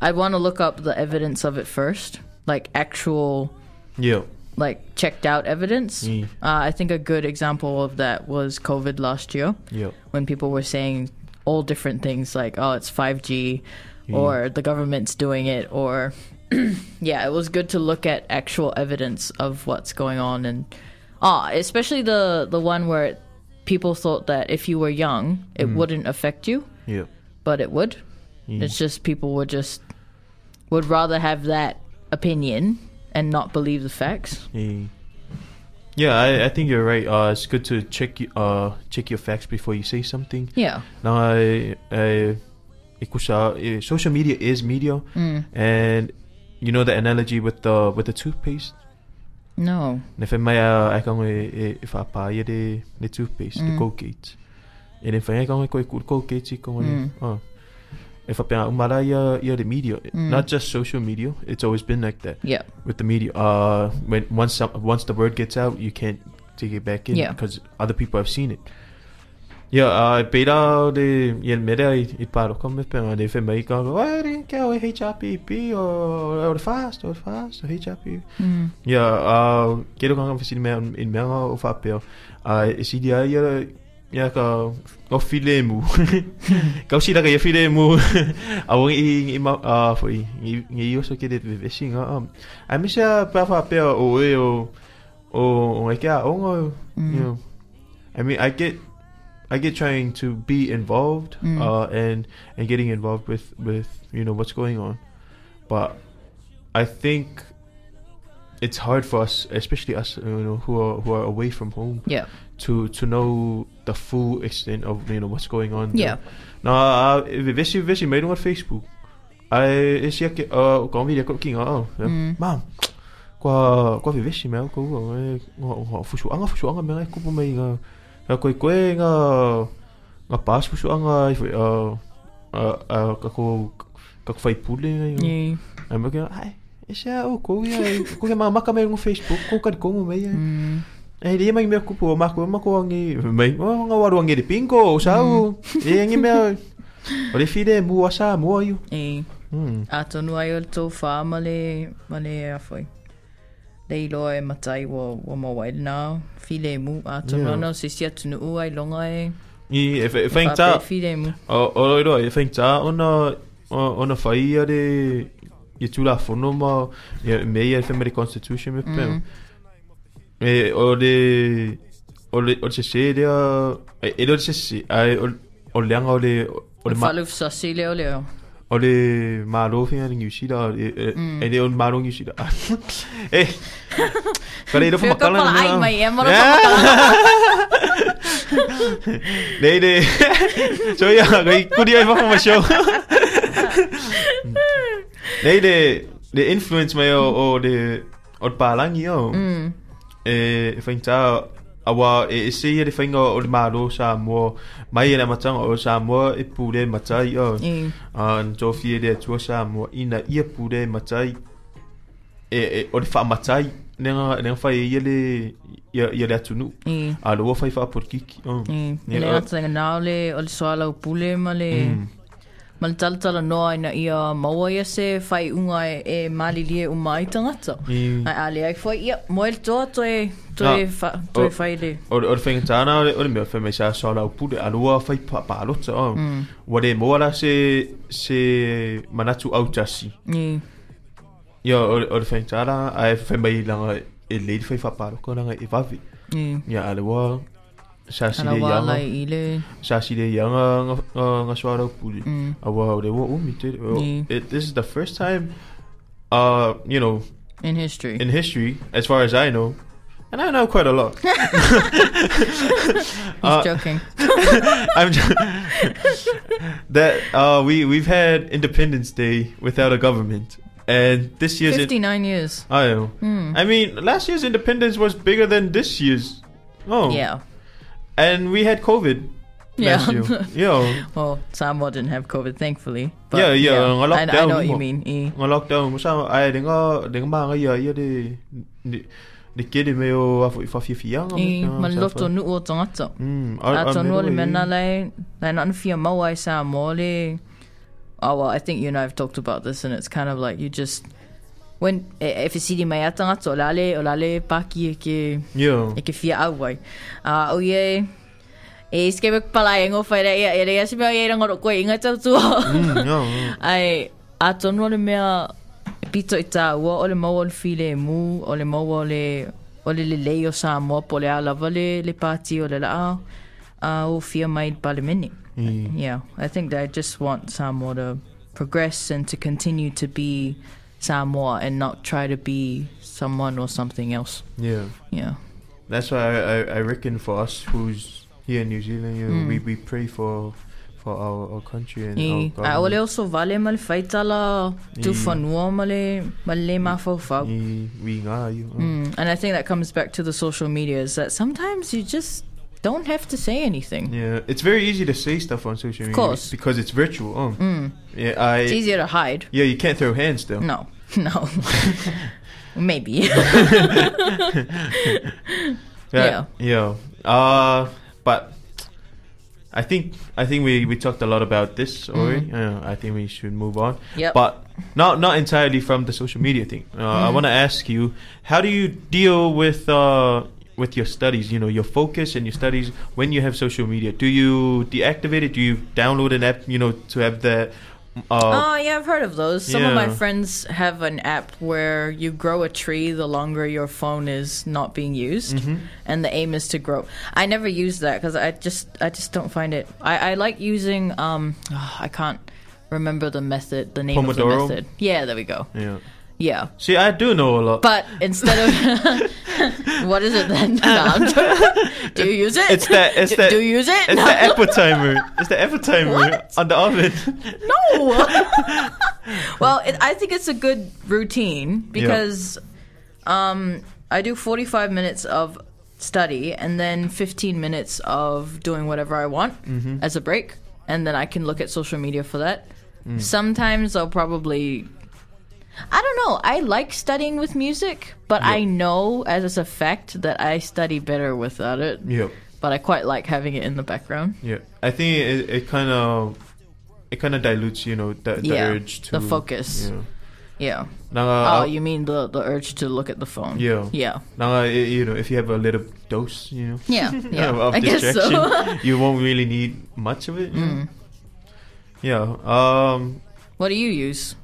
Speaker 6: I'd want to look up the evidence of it first, like actual,
Speaker 5: yeah,
Speaker 6: like checked out evidence.
Speaker 5: Mm.
Speaker 6: Uh, I think a good example of that was COVID last year
Speaker 5: yeah,
Speaker 6: when people were saying all different things like, oh, it's 5G or the government's doing it or yeah, it was good to look at actual evidence of what's going on and ah, especially the the one where people thought that if you were young, it wouldn't affect you,
Speaker 5: yeah,
Speaker 6: but it would. It's just people would just would rather have that opinion and not believe the facts.
Speaker 5: yeah. Yeah, I, I think you're right. Uh, it's good to check uh check your facts before you say something.
Speaker 6: Yeah.
Speaker 5: Now I, I eh, social media is media,
Speaker 6: Mm.
Speaker 5: and you know the analogy with the with the toothpaste.
Speaker 6: No.
Speaker 5: Fe mai a ai kang e e fa pa ye de de toothpaste,
Speaker 6: Mm.
Speaker 5: the Colgate. E ne fe ai kang ko ku Colgate ko
Speaker 6: Mm.
Speaker 5: Oh. If I pay umara ya ya the media,
Speaker 6: Mm.
Speaker 5: not just social media. It's always been like that
Speaker 6: Yeah.
Speaker 5: with the media. Uh, when once some, once the word gets out, you can't take it back in
Speaker 6: Yeah.
Speaker 5: because other people have seen it. Yeah, uh, beta de yen meda i i paro come pe de fe mai ka wa ri ke o HRPP o o fast o fast o HRP.
Speaker 6: Mm.
Speaker 5: Yeah, uh, quiero que hagan me in me o fa pe. Uh, si dia ya ya ka o file mu. Ka si da ka ya file mu. A wong i i ma a foi i i yo so que de ve singa. Um, a mi sa pa fa pe o e o o o e ka o ngo,
Speaker 6: Mm.
Speaker 5: you know. I mean, I get I get trying to be involved
Speaker 6: Mm.
Speaker 5: uh, and and getting involved with with you know what's going on, but I think it's hard for us, especially us, you know, who are who are away from home,
Speaker 6: Yeah.
Speaker 5: to to know the full extent of you know what's going on.
Speaker 6: Yeah.
Speaker 5: Now, uh, hvis jeg hvis jeg med på Facebook, I jeg siger ikke, uh, går vi der går oh,
Speaker 6: Mm.
Speaker 5: mam, qua qua vi hvis jeg med ko ngo ngo fusu anga fusu anga med ko på mig nga nga ko ko nga nga pas fusu anga uh uh uh ka ko ka fai pule nga
Speaker 6: Yeah.
Speaker 5: ai mo ke ai Isa o ko ya ko ke mama ka may ng Facebook ko kad ko mo may
Speaker 6: Mm.
Speaker 5: eh di may me ko po ma ko ma ko ang may oh nga waru ang di pingo sao? E ang me o le fide mu asa mu ayu
Speaker 6: E.
Speaker 5: hmm
Speaker 6: A tonu ai o le tō whā ma le, ma le a whai. Le ilo e matai wa, wa ma wai nā, while mu. A tonu
Speaker 5: Yeah.
Speaker 6: ana se sia tunu u ai longa e.
Speaker 5: i e fe fe
Speaker 6: whape
Speaker 5: ta
Speaker 6: While mu.
Speaker 5: o o ro e fe ta ona ona fai ya de i tu la fono ma ya me ya fe me constitution me pe
Speaker 6: Mm.
Speaker 5: e o le o le o se se de e e lo se se ai o o le anga o le o
Speaker 6: O
Speaker 5: le ma
Speaker 6: whalu sa si leo leo.
Speaker 5: O le malo fi ni usi da e e le o malo ni usi da e Kare do fa
Speaker 6: Whio ka
Speaker 5: makala
Speaker 6: pala ai mai e, mara ka
Speaker 5: Yeah.
Speaker 6: makala.
Speaker 5: Nei nei. So ja, gai kuri ai fa ma show. Nei de de influence mai o o de o palangi o.
Speaker 6: Mm.
Speaker 5: E fa inta awa e se ia de fainga o le malo sa mo mai na matanga o sa mo e pule matai o.
Speaker 6: E.
Speaker 5: An jo fie de tua sa mo ina ia pule matai. E e o le fa matai nenga nenga fa ia le ia ia le atunu.
Speaker 6: E.
Speaker 5: A lo fa fa por kiki.
Speaker 6: E.
Speaker 5: Yeah,
Speaker 6: Le
Speaker 5: uh,
Speaker 6: ata ngā le, o le soala o pule ma le...
Speaker 5: Mm.
Speaker 6: Ma le talatala noa ina ia maua ia se whai unga e, e malilie o mai tangata.
Speaker 5: Mm.
Speaker 6: Ai ale ai foi, ia, mo el toa toi, toi,
Speaker 5: Ah,
Speaker 6: fa, toi
Speaker 5: o-
Speaker 6: whai le.
Speaker 5: O o whenga tāna o le- o le mea whenga sa sa lau pule a lua whai pa pa lota o.
Speaker 6: Mm.
Speaker 5: Wa le moa la se se manatu au tasi.
Speaker 6: Ni,
Speaker 5: Ia o le- o le whenga tāna a e whenga i langa e leiri whai wha ko langa e wawi.
Speaker 6: ni.
Speaker 5: Ia a lua sa si
Speaker 6: Ana
Speaker 5: le
Speaker 6: wala
Speaker 5: ianga.
Speaker 6: i le.
Speaker 5: Sa si le ianga nga- nga nga sa lau pule.
Speaker 6: Mm.
Speaker 5: A wa o le wa umi
Speaker 6: Yeah.
Speaker 5: it- This is the first time uh, you know,
Speaker 6: In history.
Speaker 5: in history, as far as I know, and I know quite a lot.
Speaker 6: He's
Speaker 5: uh,
Speaker 6: joking.
Speaker 5: I'm just, that uh, we we've had Independence Day without a government, and this year's. in-
Speaker 6: 59 years.
Speaker 5: I know.
Speaker 6: Hmm.
Speaker 5: I mean, last year's Independence was bigger than this year's. Oh,
Speaker 6: Yeah.
Speaker 5: And we had COVID.
Speaker 6: Yeah.
Speaker 5: Yeah.
Speaker 6: Well, Samoa didn't have COVID, thankfully. But
Speaker 5: Yeah, yeah, nga
Speaker 6: I, I know what you mean. E.
Speaker 5: Nga lockdown mo sa ay dinga dinga mga ya ya de de de kede me o fa fa fi fi yang.
Speaker 6: E, ma loto nu o tangata.
Speaker 5: Mm.
Speaker 6: A tonu le mena lai, lai nan fia mawai sa mo le. Oh, well, I think you and I have talked about this, and it's kind of like you just. When, e, whisiri mai a tangata, o lale, o lale paki e ke,
Speaker 5: Yeah.
Speaker 6: e ke fia awai. Uh, o ie, e iske me pala e ngo whaere ia, e rea si mea e rangoro koe inga tau tua.
Speaker 5: Mm, yeah, yeah.
Speaker 6: Ai, a tonu le mea pito i tā ua, o le mau o le file mu, o le mau o le, o le le lei o sa moa po le a lava le, le pāti o le la a, o fia mai i palemeni.
Speaker 5: Mm.
Speaker 6: Yeah, I think that I just want Samoa to progress and to continue to be Samoa and not try to be someone or something else.
Speaker 5: Yeah.
Speaker 6: Yeah.
Speaker 5: That's why I, I, I reckon for us who's here in New Zealand, you know,
Speaker 6: Mm.
Speaker 5: we, we pray for for our, our country and
Speaker 6: I,
Speaker 5: our government.
Speaker 6: ole o so vale ma le whaitala tu
Speaker 5: I.
Speaker 6: whanua ma le, ma le mawhauwhau.
Speaker 5: I- we ngā you.
Speaker 6: Mm. And I think that comes back to the social media is that sometimes you just don't have to say anything.
Speaker 5: Yeah, it's very easy to say stuff on social media.
Speaker 6: Of course.
Speaker 5: because it's virtual. Oh.
Speaker 6: Mm.
Speaker 5: Yeah, I.
Speaker 6: It's easier to hide.
Speaker 5: Yeah, you can't throw hands though.
Speaker 6: No, no. Maybe.
Speaker 5: Yeah. Yeah. Uh, but I think I think we, we talked a lot about this already. Uh, I think we should move on.
Speaker 6: Mm-hmm. Yep.
Speaker 5: But not not entirely from the social media thing. Uh, I
Speaker 6: Mhm.
Speaker 5: want to ask you, how do you deal with uh, with your studies? You know, your focus and your studies when you have social media. Do you deactivate it? Do you download an app? You know, to have that. Uh,
Speaker 6: oh, yeah, I've heard of those. Some of my friends have an app where you grow a tree the longer your phone is not being used,
Speaker 5: Mhm.
Speaker 6: and the aim is to grow. I never use that because I just I just don't find it. I, I like using um I can't remember the method, the name
Speaker 5: Pomodoro?
Speaker 6: of the method. Yeah, there we go.
Speaker 5: yeah.
Speaker 6: Yeah,
Speaker 5: See, I do know a lot.
Speaker 6: but instead of what is it then? No, do you use it?
Speaker 5: It's that. It's
Speaker 6: do,
Speaker 5: that.
Speaker 6: do you use it?
Speaker 5: It's
Speaker 6: No.
Speaker 5: the apple timer. It's the timer
Speaker 6: What?
Speaker 5: on the oven.
Speaker 6: No. well, it, I think it's a good routine because um, I do 45 minutes of study and then 15 minutes of doing whatever I want
Speaker 5: Mhm.
Speaker 6: as a break, and then I can look at social media for that. Sometimes I'll probably. I don't know. I like studying with music, but I know as a fact that I study better without it.
Speaker 5: Yep.
Speaker 6: But I quite like having it in the background.
Speaker 5: Yeah, I think it, it kind of it kind of dilutes, you know, the, the
Speaker 6: Yeah,
Speaker 5: urge to
Speaker 6: the focus.
Speaker 5: Yeah.
Speaker 6: Yeah.
Speaker 5: Now,
Speaker 6: oh, you mean the the urge to look at the phone?
Speaker 5: yeah,
Speaker 6: Yeah.
Speaker 5: Now, uh, you know, if you have a little dose, you know,
Speaker 6: Yeah, yeah,
Speaker 5: of
Speaker 6: I guess so.
Speaker 5: distraction, you won't really need much of it.
Speaker 6: Mm.
Speaker 5: Yeah. Um,
Speaker 6: What do you use?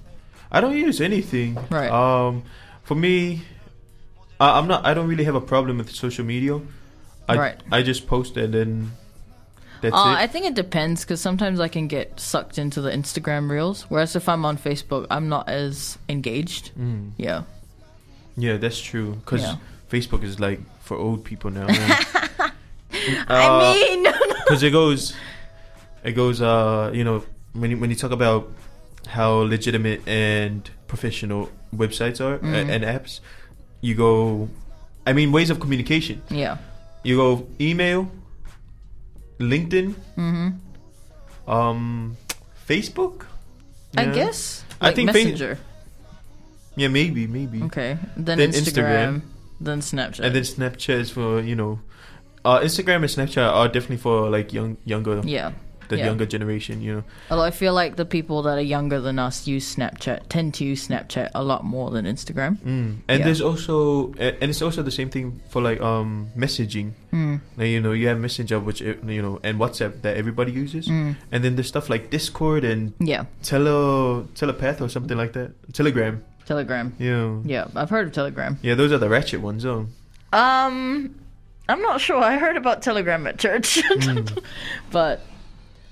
Speaker 5: I don't use anything.
Speaker 6: Right.
Speaker 5: Um, for me, I, I'm not. I don't really have a problem with social media. I
Speaker 6: Right.
Speaker 5: I just post and then that's
Speaker 6: uh,
Speaker 5: it.
Speaker 6: I think it depends because sometimes I can get sucked into the Instagram reels, whereas if I'm on Facebook, I'm not as engaged.
Speaker 5: Mm.
Speaker 6: Yeah.
Speaker 5: Yeah, that's true. Because
Speaker 6: Yeah.
Speaker 5: Facebook is like for old people now. man.
Speaker 6: I
Speaker 5: Uh,
Speaker 6: mean,
Speaker 5: because it goes, it goes. Uh, you know, when you, when you talk about how legitimate and professional websites are
Speaker 6: Mm.
Speaker 5: uh, and apps, you go. I mean, ways of communication.
Speaker 6: yeah.
Speaker 5: You go email, LinkedIn,
Speaker 6: hmm
Speaker 5: um, Facebook.
Speaker 6: I
Speaker 5: Yeah.
Speaker 6: guess.
Speaker 5: I
Speaker 6: Like
Speaker 5: think Fa-
Speaker 6: Messenger.
Speaker 5: Yeah, maybe, maybe.
Speaker 6: okay. Then,
Speaker 5: Then
Speaker 6: Instagram,
Speaker 5: Instagram.
Speaker 6: Then Snapchat.
Speaker 5: And then Snapchat is for you know, uh, Instagram and Snapchat are definitely for like young, younger,
Speaker 6: yeah.
Speaker 5: The
Speaker 6: yeah.
Speaker 5: younger generation. You know.
Speaker 6: Although I feel like the people that are younger than us use Snapchat, tend to use Snapchat a lot more than Instagram.
Speaker 5: Mm. And
Speaker 6: Yeah.
Speaker 5: there's also, and it's also the same thing for like um messaging.
Speaker 6: Mm.
Speaker 5: Like, you know, you have Messenger, which uh, you know, and WhatsApp that everybody uses,
Speaker 6: Mm.
Speaker 5: and then there's stuff like Discord and
Speaker 6: Yeah.
Speaker 5: Tele Telepath or something like that. Telegram.
Speaker 6: Telegram.
Speaker 5: Yeah.
Speaker 6: Yeah, I've heard of Telegram.
Speaker 5: Yeah, those are the ratchet ones. Oh.
Speaker 6: Um, I'm not sure. I heard about Telegram at church, but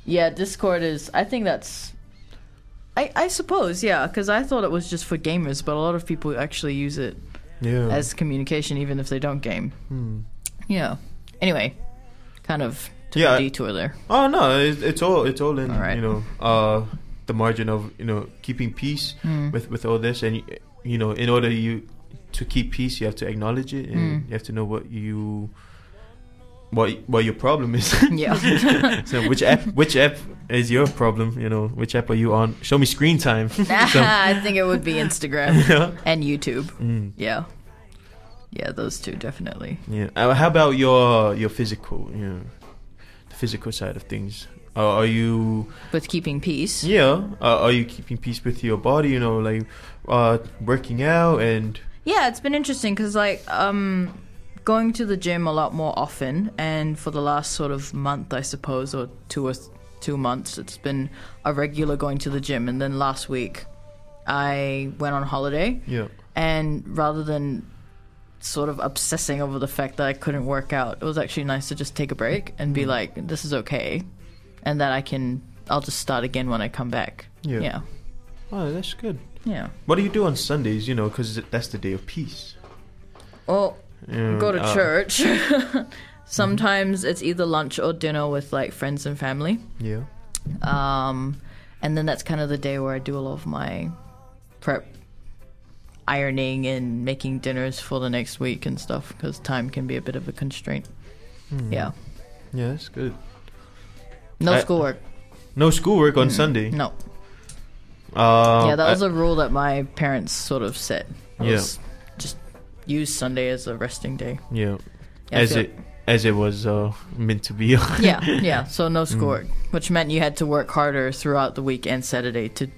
Speaker 6: yeah, Discord is. I think that's. I I suppose yeah, because I thought it was just for gamers, but a lot of people actually use it
Speaker 5: Yeah.
Speaker 6: as communication, even if they don't game.
Speaker 5: Hmm.
Speaker 6: Yeah. Anyway, kind of took
Speaker 5: Yeah,
Speaker 6: a detour there.
Speaker 5: Oh no, it, it's all it's all in
Speaker 6: All right.
Speaker 5: you know uh the margin of you know keeping peace
Speaker 6: Mm.
Speaker 5: with with all this and you know in order you to keep peace you have to acknowledge it and
Speaker 6: Mm.
Speaker 5: you have to know what you what what your problem is.
Speaker 6: Yeah.
Speaker 5: so which app which app is your problem? You know which app are you on? Show me screen time. So-
Speaker 6: I think it would be Instagram
Speaker 5: Yeah.
Speaker 6: and YouTube.
Speaker 5: Mm.
Speaker 6: Yeah. Yeah, those two definitely.
Speaker 5: Yeah. Uh, how about your your physical? You know, the physical side of things. Uh, are you
Speaker 6: With keeping peace.
Speaker 5: Yeah. Uh, are you keeping peace with your body? You know, like uh, working out and
Speaker 6: Yeah, it's been interesting because like um, going to the gym a lot more often, and for the last sort of month, I suppose, or two or two months, it's been a regular going to the gym. And then last week, I went on holiday,
Speaker 5: yeah.
Speaker 6: and rather than sort of obsessing over the fact that I couldn't work out, it was actually nice to just take a break and be mm. like, "This is okay," and that I can. I'll just start again when I come back.
Speaker 5: Yeah.
Speaker 6: Yeah.
Speaker 5: Oh, that's good.
Speaker 6: Yeah.
Speaker 5: What do you do on Sundays? You know, because that's the day of peace.
Speaker 6: Well, Go to
Speaker 5: uh,
Speaker 6: church. Sometimes it's either lunch or dinner with like friends and family.
Speaker 5: Yeah.
Speaker 6: Um, and then that's kind of the day where I do a lot of my prep ironing and making dinners for the next week and stuff because time can be a bit of a constraint.
Speaker 5: Hmm.
Speaker 6: Yeah.
Speaker 5: Yeah, that's good.
Speaker 6: No
Speaker 5: I-
Speaker 6: schoolwork.
Speaker 5: No schoolwork on Sunday.
Speaker 6: No.
Speaker 5: Uh,
Speaker 6: yeah, that was a rule that my parents sort of set.
Speaker 5: Yeah.
Speaker 6: Was use Sunday as a resting day.
Speaker 5: yeah.
Speaker 6: Yeah,
Speaker 5: as it as it was uh, meant to be.
Speaker 6: yeah, yeah. So no
Speaker 5: Mm.
Speaker 6: which meant you had to work harder throughout the week and Saturday to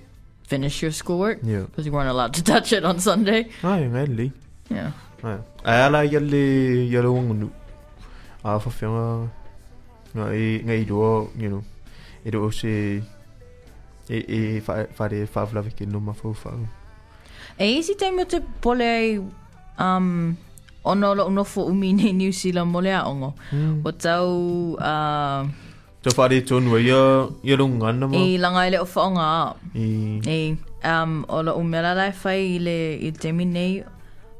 Speaker 6: finish your schoolwork
Speaker 5: Yeah.
Speaker 6: because you weren't allowed to touch it on Sunday.
Speaker 5: Ai, ngai
Speaker 6: Yeah.
Speaker 5: Ai. Ai ala yalle yalo ngunu. A fa fenga ngai ngai do, you know. E do se e e fa fa de fa ke no ma fo fa.
Speaker 6: E isi te mo te pole ai um, ono lo unofo umi nei New Zealand mole a ongo.
Speaker 5: Mm.
Speaker 6: O tau uh,
Speaker 5: So fa de tonu ya yalo ngana ma.
Speaker 6: i langa ele o whaonga a.
Speaker 5: I
Speaker 6: E um, o lo umela lai whai i le i te mi nei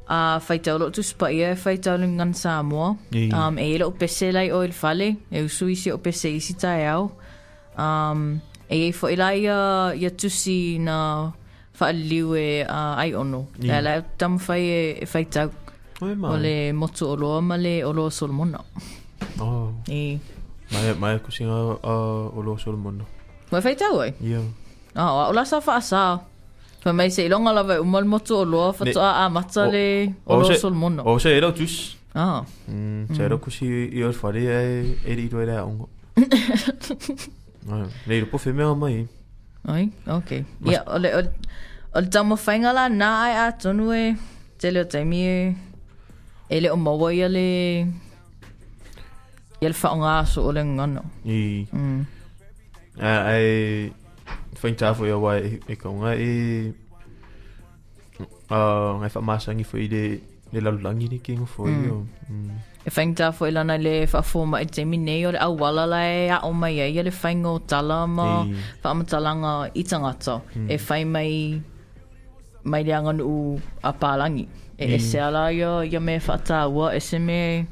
Speaker 6: a whai tau lo tu spa ia e whai tau le ngan Samoa.
Speaker 5: I.
Speaker 6: Um, e ele o pese lai o il fale, e usu isi o pese isi tai au. Um, e e fo ilai ia, ia tusi na whaaliu e uh, ai ono.
Speaker 5: I.
Speaker 6: E lai tam whai e, whai tau o le motu o loa ma le o loa Solomona.
Speaker 5: Oh.
Speaker 6: E,
Speaker 5: Mai mai ku singa uh, o lo sol mono.
Speaker 6: mai whai tau ai?
Speaker 5: Yeah.
Speaker 6: Ah, o la sa wha asa. Fa mai se ilonga lawa e umal motu o loa whatoa a mata
Speaker 5: o-
Speaker 6: le o
Speaker 5: o
Speaker 6: loa Solomona.
Speaker 5: O se era tus.
Speaker 6: Ah,
Speaker 5: Mm, se era ku si i or fare e e ri do era ongo. Nei po fe mea mai.
Speaker 6: Ai, ok.
Speaker 5: Mas-
Speaker 6: Ia, o le, o, o le tamo whainga la nā ai a tonu e, te leo taimi e, e le o maua ia le, ia le whaonga aso o le ngano.
Speaker 5: I
Speaker 6: Mm.
Speaker 5: a ai fain ta fo ia wa e e ka nga e ah ngai fa masangi fo i de le la langi ni king fo
Speaker 6: Mm.
Speaker 5: io. Mm.
Speaker 6: E whaingta fo ilana le whafoma i te minei o le awala lai a o mai ai, le whainga o tala ma whaamatalanga i tangata.
Speaker 5: Mm.
Speaker 6: E whai mai, mai le anganu u a pālangi. E
Speaker 5: Mm.
Speaker 6: ese ala ia, ia me whaatāua, ese me,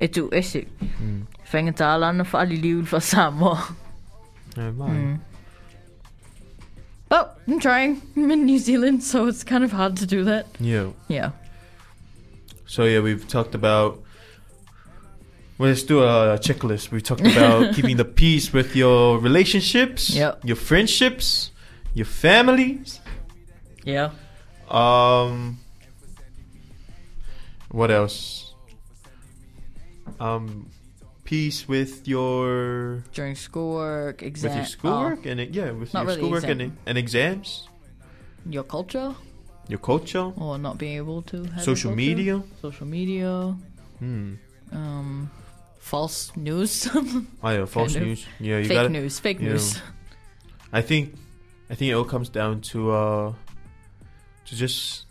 Speaker 6: e tu ese.
Speaker 5: Mm.
Speaker 6: Whainga tāla na whaaliliu le whasamoa.
Speaker 5: Ai mai.
Speaker 6: Mm. But I'm trying. I'm in New Zealand, so it's kind of hard to do that.
Speaker 5: Yeah.
Speaker 6: Yeah.
Speaker 5: So yeah, we've talked about. Well, let's do a checklist. We talked about keeping the peace with your relationships,
Speaker 6: Yep.
Speaker 5: your friendships, your families.
Speaker 6: Yeah.
Speaker 5: Um, what else? Um, peace with your
Speaker 6: During schoolwork, exam.
Speaker 5: with your schoolwork and it- yeah, with
Speaker 6: Not
Speaker 5: your
Speaker 6: really
Speaker 5: schoolwork and
Speaker 6: exam.
Speaker 5: and exams,
Speaker 6: oh, your culture,
Speaker 5: your culture,
Speaker 6: or not being able to have
Speaker 5: social media.
Speaker 6: Social media.
Speaker 5: Hmm.
Speaker 6: Um, false news.
Speaker 5: Oh yeah, false
Speaker 6: Kind of.
Speaker 5: news. Yeah, you
Speaker 6: fake
Speaker 5: gotta.
Speaker 6: news. Fake
Speaker 5: yeah.
Speaker 6: news.
Speaker 5: I think, I think it all comes down to uh, to just,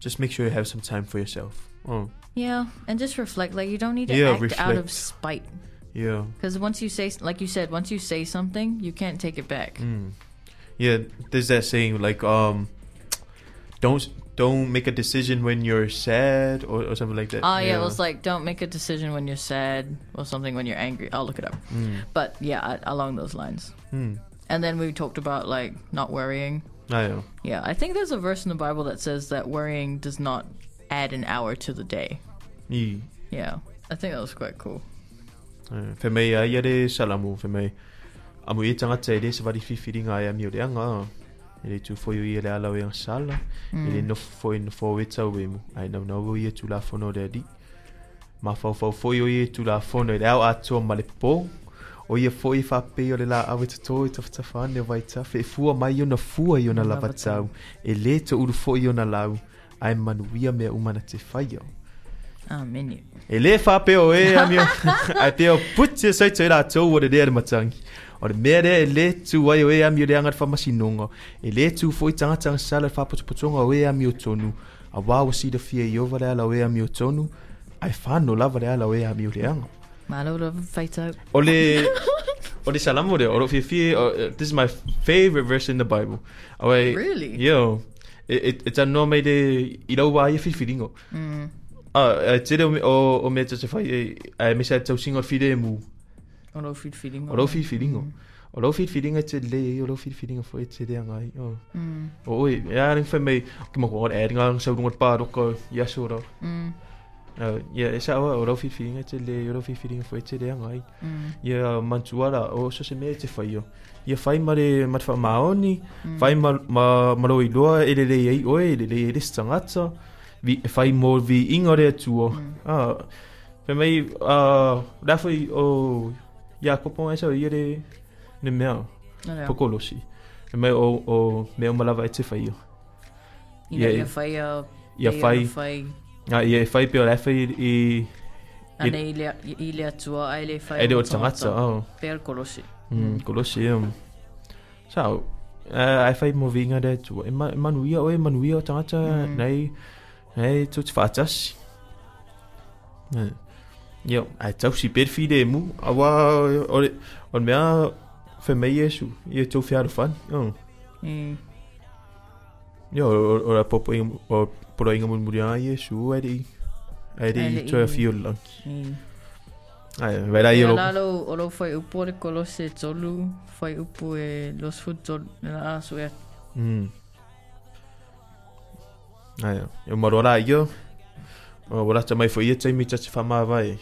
Speaker 5: just make sure you have some time for yourself. Oh,
Speaker 6: Yeah, and just reflect. Like you don't need to
Speaker 5: Yeah,
Speaker 6: act out of spite.
Speaker 5: yeah.
Speaker 6: Because once you say, like you said, once you say something, you can't take it back.
Speaker 5: Mm. Yeah, there's that saying like um, don't don't make a decision when you're sad or, or something like that.
Speaker 6: Oh yeah, it was like don't make a decision when you're sad or something when you're angry. I'll look it up.
Speaker 5: Mm.
Speaker 6: But yeah, along those lines.
Speaker 5: Mm.
Speaker 6: And then we talked about like not worrying.
Speaker 5: I know.
Speaker 6: Yeah, I think there's a verse in the Bible that says that worrying does not add an hour to the day.
Speaker 5: I,
Speaker 6: Yeah, I think that was quite cool.
Speaker 5: uh, for me, uh, yeah, de salamu for me. Amu i tangata e le se wari whiwhiri ngā ia mi o le anga. E le tu fo i le ala o i ang sala. E le no fo i no fo e tau e mu. Ai nau nau i e tu la fono le adi. Ma fau fau fo i o i e tu la fono e le au atua ma le pō. O ia fo i whape o le la awe tato i tawhatawhane o vai tafe. E fua mai o na fua i o na lava tau. E le te uru fo na lau. Manuia mea umana te.
Speaker 6: Ah, menu.
Speaker 5: E le whape o e ami o. Ai te o puti e saito i la tau o le rea matangi. O le mea rea e le tu ai o e ami o le angat whamasinonga. E le tu fo i tangata ang sala whapotopotonga o e ami o tonu. A wawa si da i ova le ala o e ami o tonu. Ai whano lava le ala o e ami o le anga.
Speaker 6: Malo love fight out.
Speaker 5: O le... O le salamo le, o lo fia fia, o, uh, this is my favorite verse in the Bible. O e...
Speaker 6: Really?
Speaker 5: Yo. It, it, it's a no me de... I rau wa i whiwhiringo.
Speaker 6: Mm.
Speaker 5: Ah, uh, te reo me- o, o mea te te whai, e, e, me sa tau e mu.
Speaker 6: Oro feed feeding.
Speaker 5: O rau whiwhiringo. O lo fit feeding te le, o lo fit feeding fo te le ngai. O.
Speaker 6: Mm.
Speaker 5: O oi, ya ring fa me ki mo ko e ring sa rungot pa ro ko ya so ro.
Speaker 6: Mm.
Speaker 5: Ya sa o lo fit feeding te le, o lo fit feeding fo te le ngai.
Speaker 6: Mm.
Speaker 5: Ia mantuara o so se me te fai o. Ia fai mare mat fa maoni, fai ma ma ma lo i loa e le le ei o e le le e stangata. Vi fai mo vi ingore tu. Ah. Pe mai ah da foi o ia kopo esa ia le ne mea
Speaker 6: No leo.
Speaker 5: pokolosi. E mai o o me o malava e te fai o.
Speaker 6: Ia
Speaker 5: Ia-
Speaker 6: ia fai a...
Speaker 5: ia fai-
Speaker 6: fai...
Speaker 5: Ah, ia fai pe o le fai i
Speaker 6: Ana i le, i le atua, ai le fai...
Speaker 5: e le o tangata. Oh.
Speaker 6: Per kolosi.
Speaker 5: Mm, Colosseum. So, uh, ai fai mo vinga de tu. E ma, manuia o e manuia o tangata
Speaker 6: Mm.
Speaker 5: nei nei tu te fatas. Eh. Yo, ai tau si per fi de mu. Awa o le o le mea fe mei esu. Ia tau fiaru fan. Oh.
Speaker 6: Mm.
Speaker 5: Yo, o, o la popo inga o poro inga mun muria ai esu ai di. Ai
Speaker 6: Ai
Speaker 5: di
Speaker 6: le
Speaker 5: tu e
Speaker 6: i-
Speaker 5: fio lang.
Speaker 6: Mm.
Speaker 5: Ai, vera
Speaker 6: Ia
Speaker 5: yo.
Speaker 6: lalo, o lo fai upo le kolose tolu, fai upo e los food tolu, na asu e.
Speaker 5: Mm. Ai, yo marora yo. O wala ta mai foi e tai mi ta fa ma vai.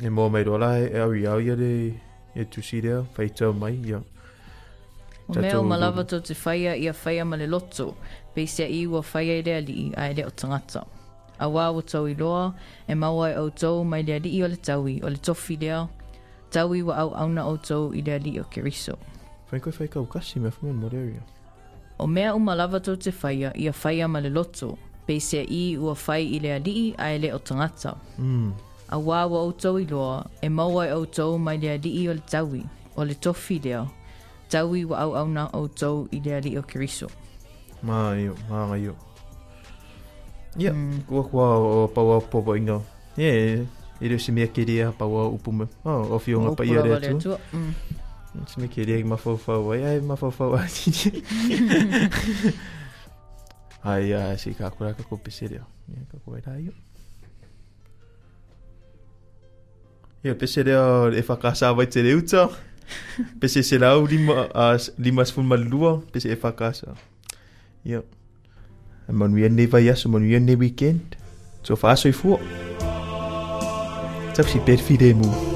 Speaker 5: E mo mai rola e au ia ia de e tu si dea, fai tau mai ia.
Speaker 6: O
Speaker 5: Tatou
Speaker 6: mea o malawa tau te whaia ia whaia ma le loto, peisia i ua whaia i lea li ai le o tangata. A wā o tau i loa, e maua e au tau mai lea li o le taui, o le tofi lea, taui wa au auna o tau i lea li o ke riso.
Speaker 5: Fai koe fai kau kasi me fuman mo area.
Speaker 6: O mea o malawa tau te whaia ia whaia ma le loto, peisia i ua whai i lea li ai le o tangata.
Speaker 5: Mm.
Speaker 6: A wā wa au tau i loa, e maua e au tau mai lea li o le taui, o le tofi lea, taui wa au auna o tau i lea li o ke riso.
Speaker 5: Ma yo, ma nga yo. Ia,
Speaker 6: Mm.
Speaker 5: kua kua o paua popo inga. Ie, i reo se mea kerea paua upume. Oh, o fio nga pa ia rea tu.
Speaker 6: Mm.
Speaker 5: Se me kerea ki mawhauwhau ai, ai mawhauwhau ai. Ai, ai, si ka kura ka ko peserea. Ia, ka ko era yo. Ia, peserea e whakasa vai te reuta. Pese se rau lima, uh, lima sfuma lua, pese e whakasa. Ia. E manuia ne vai aso, manuia ne weekend. So whaasoi fua. Tau si perfide mu.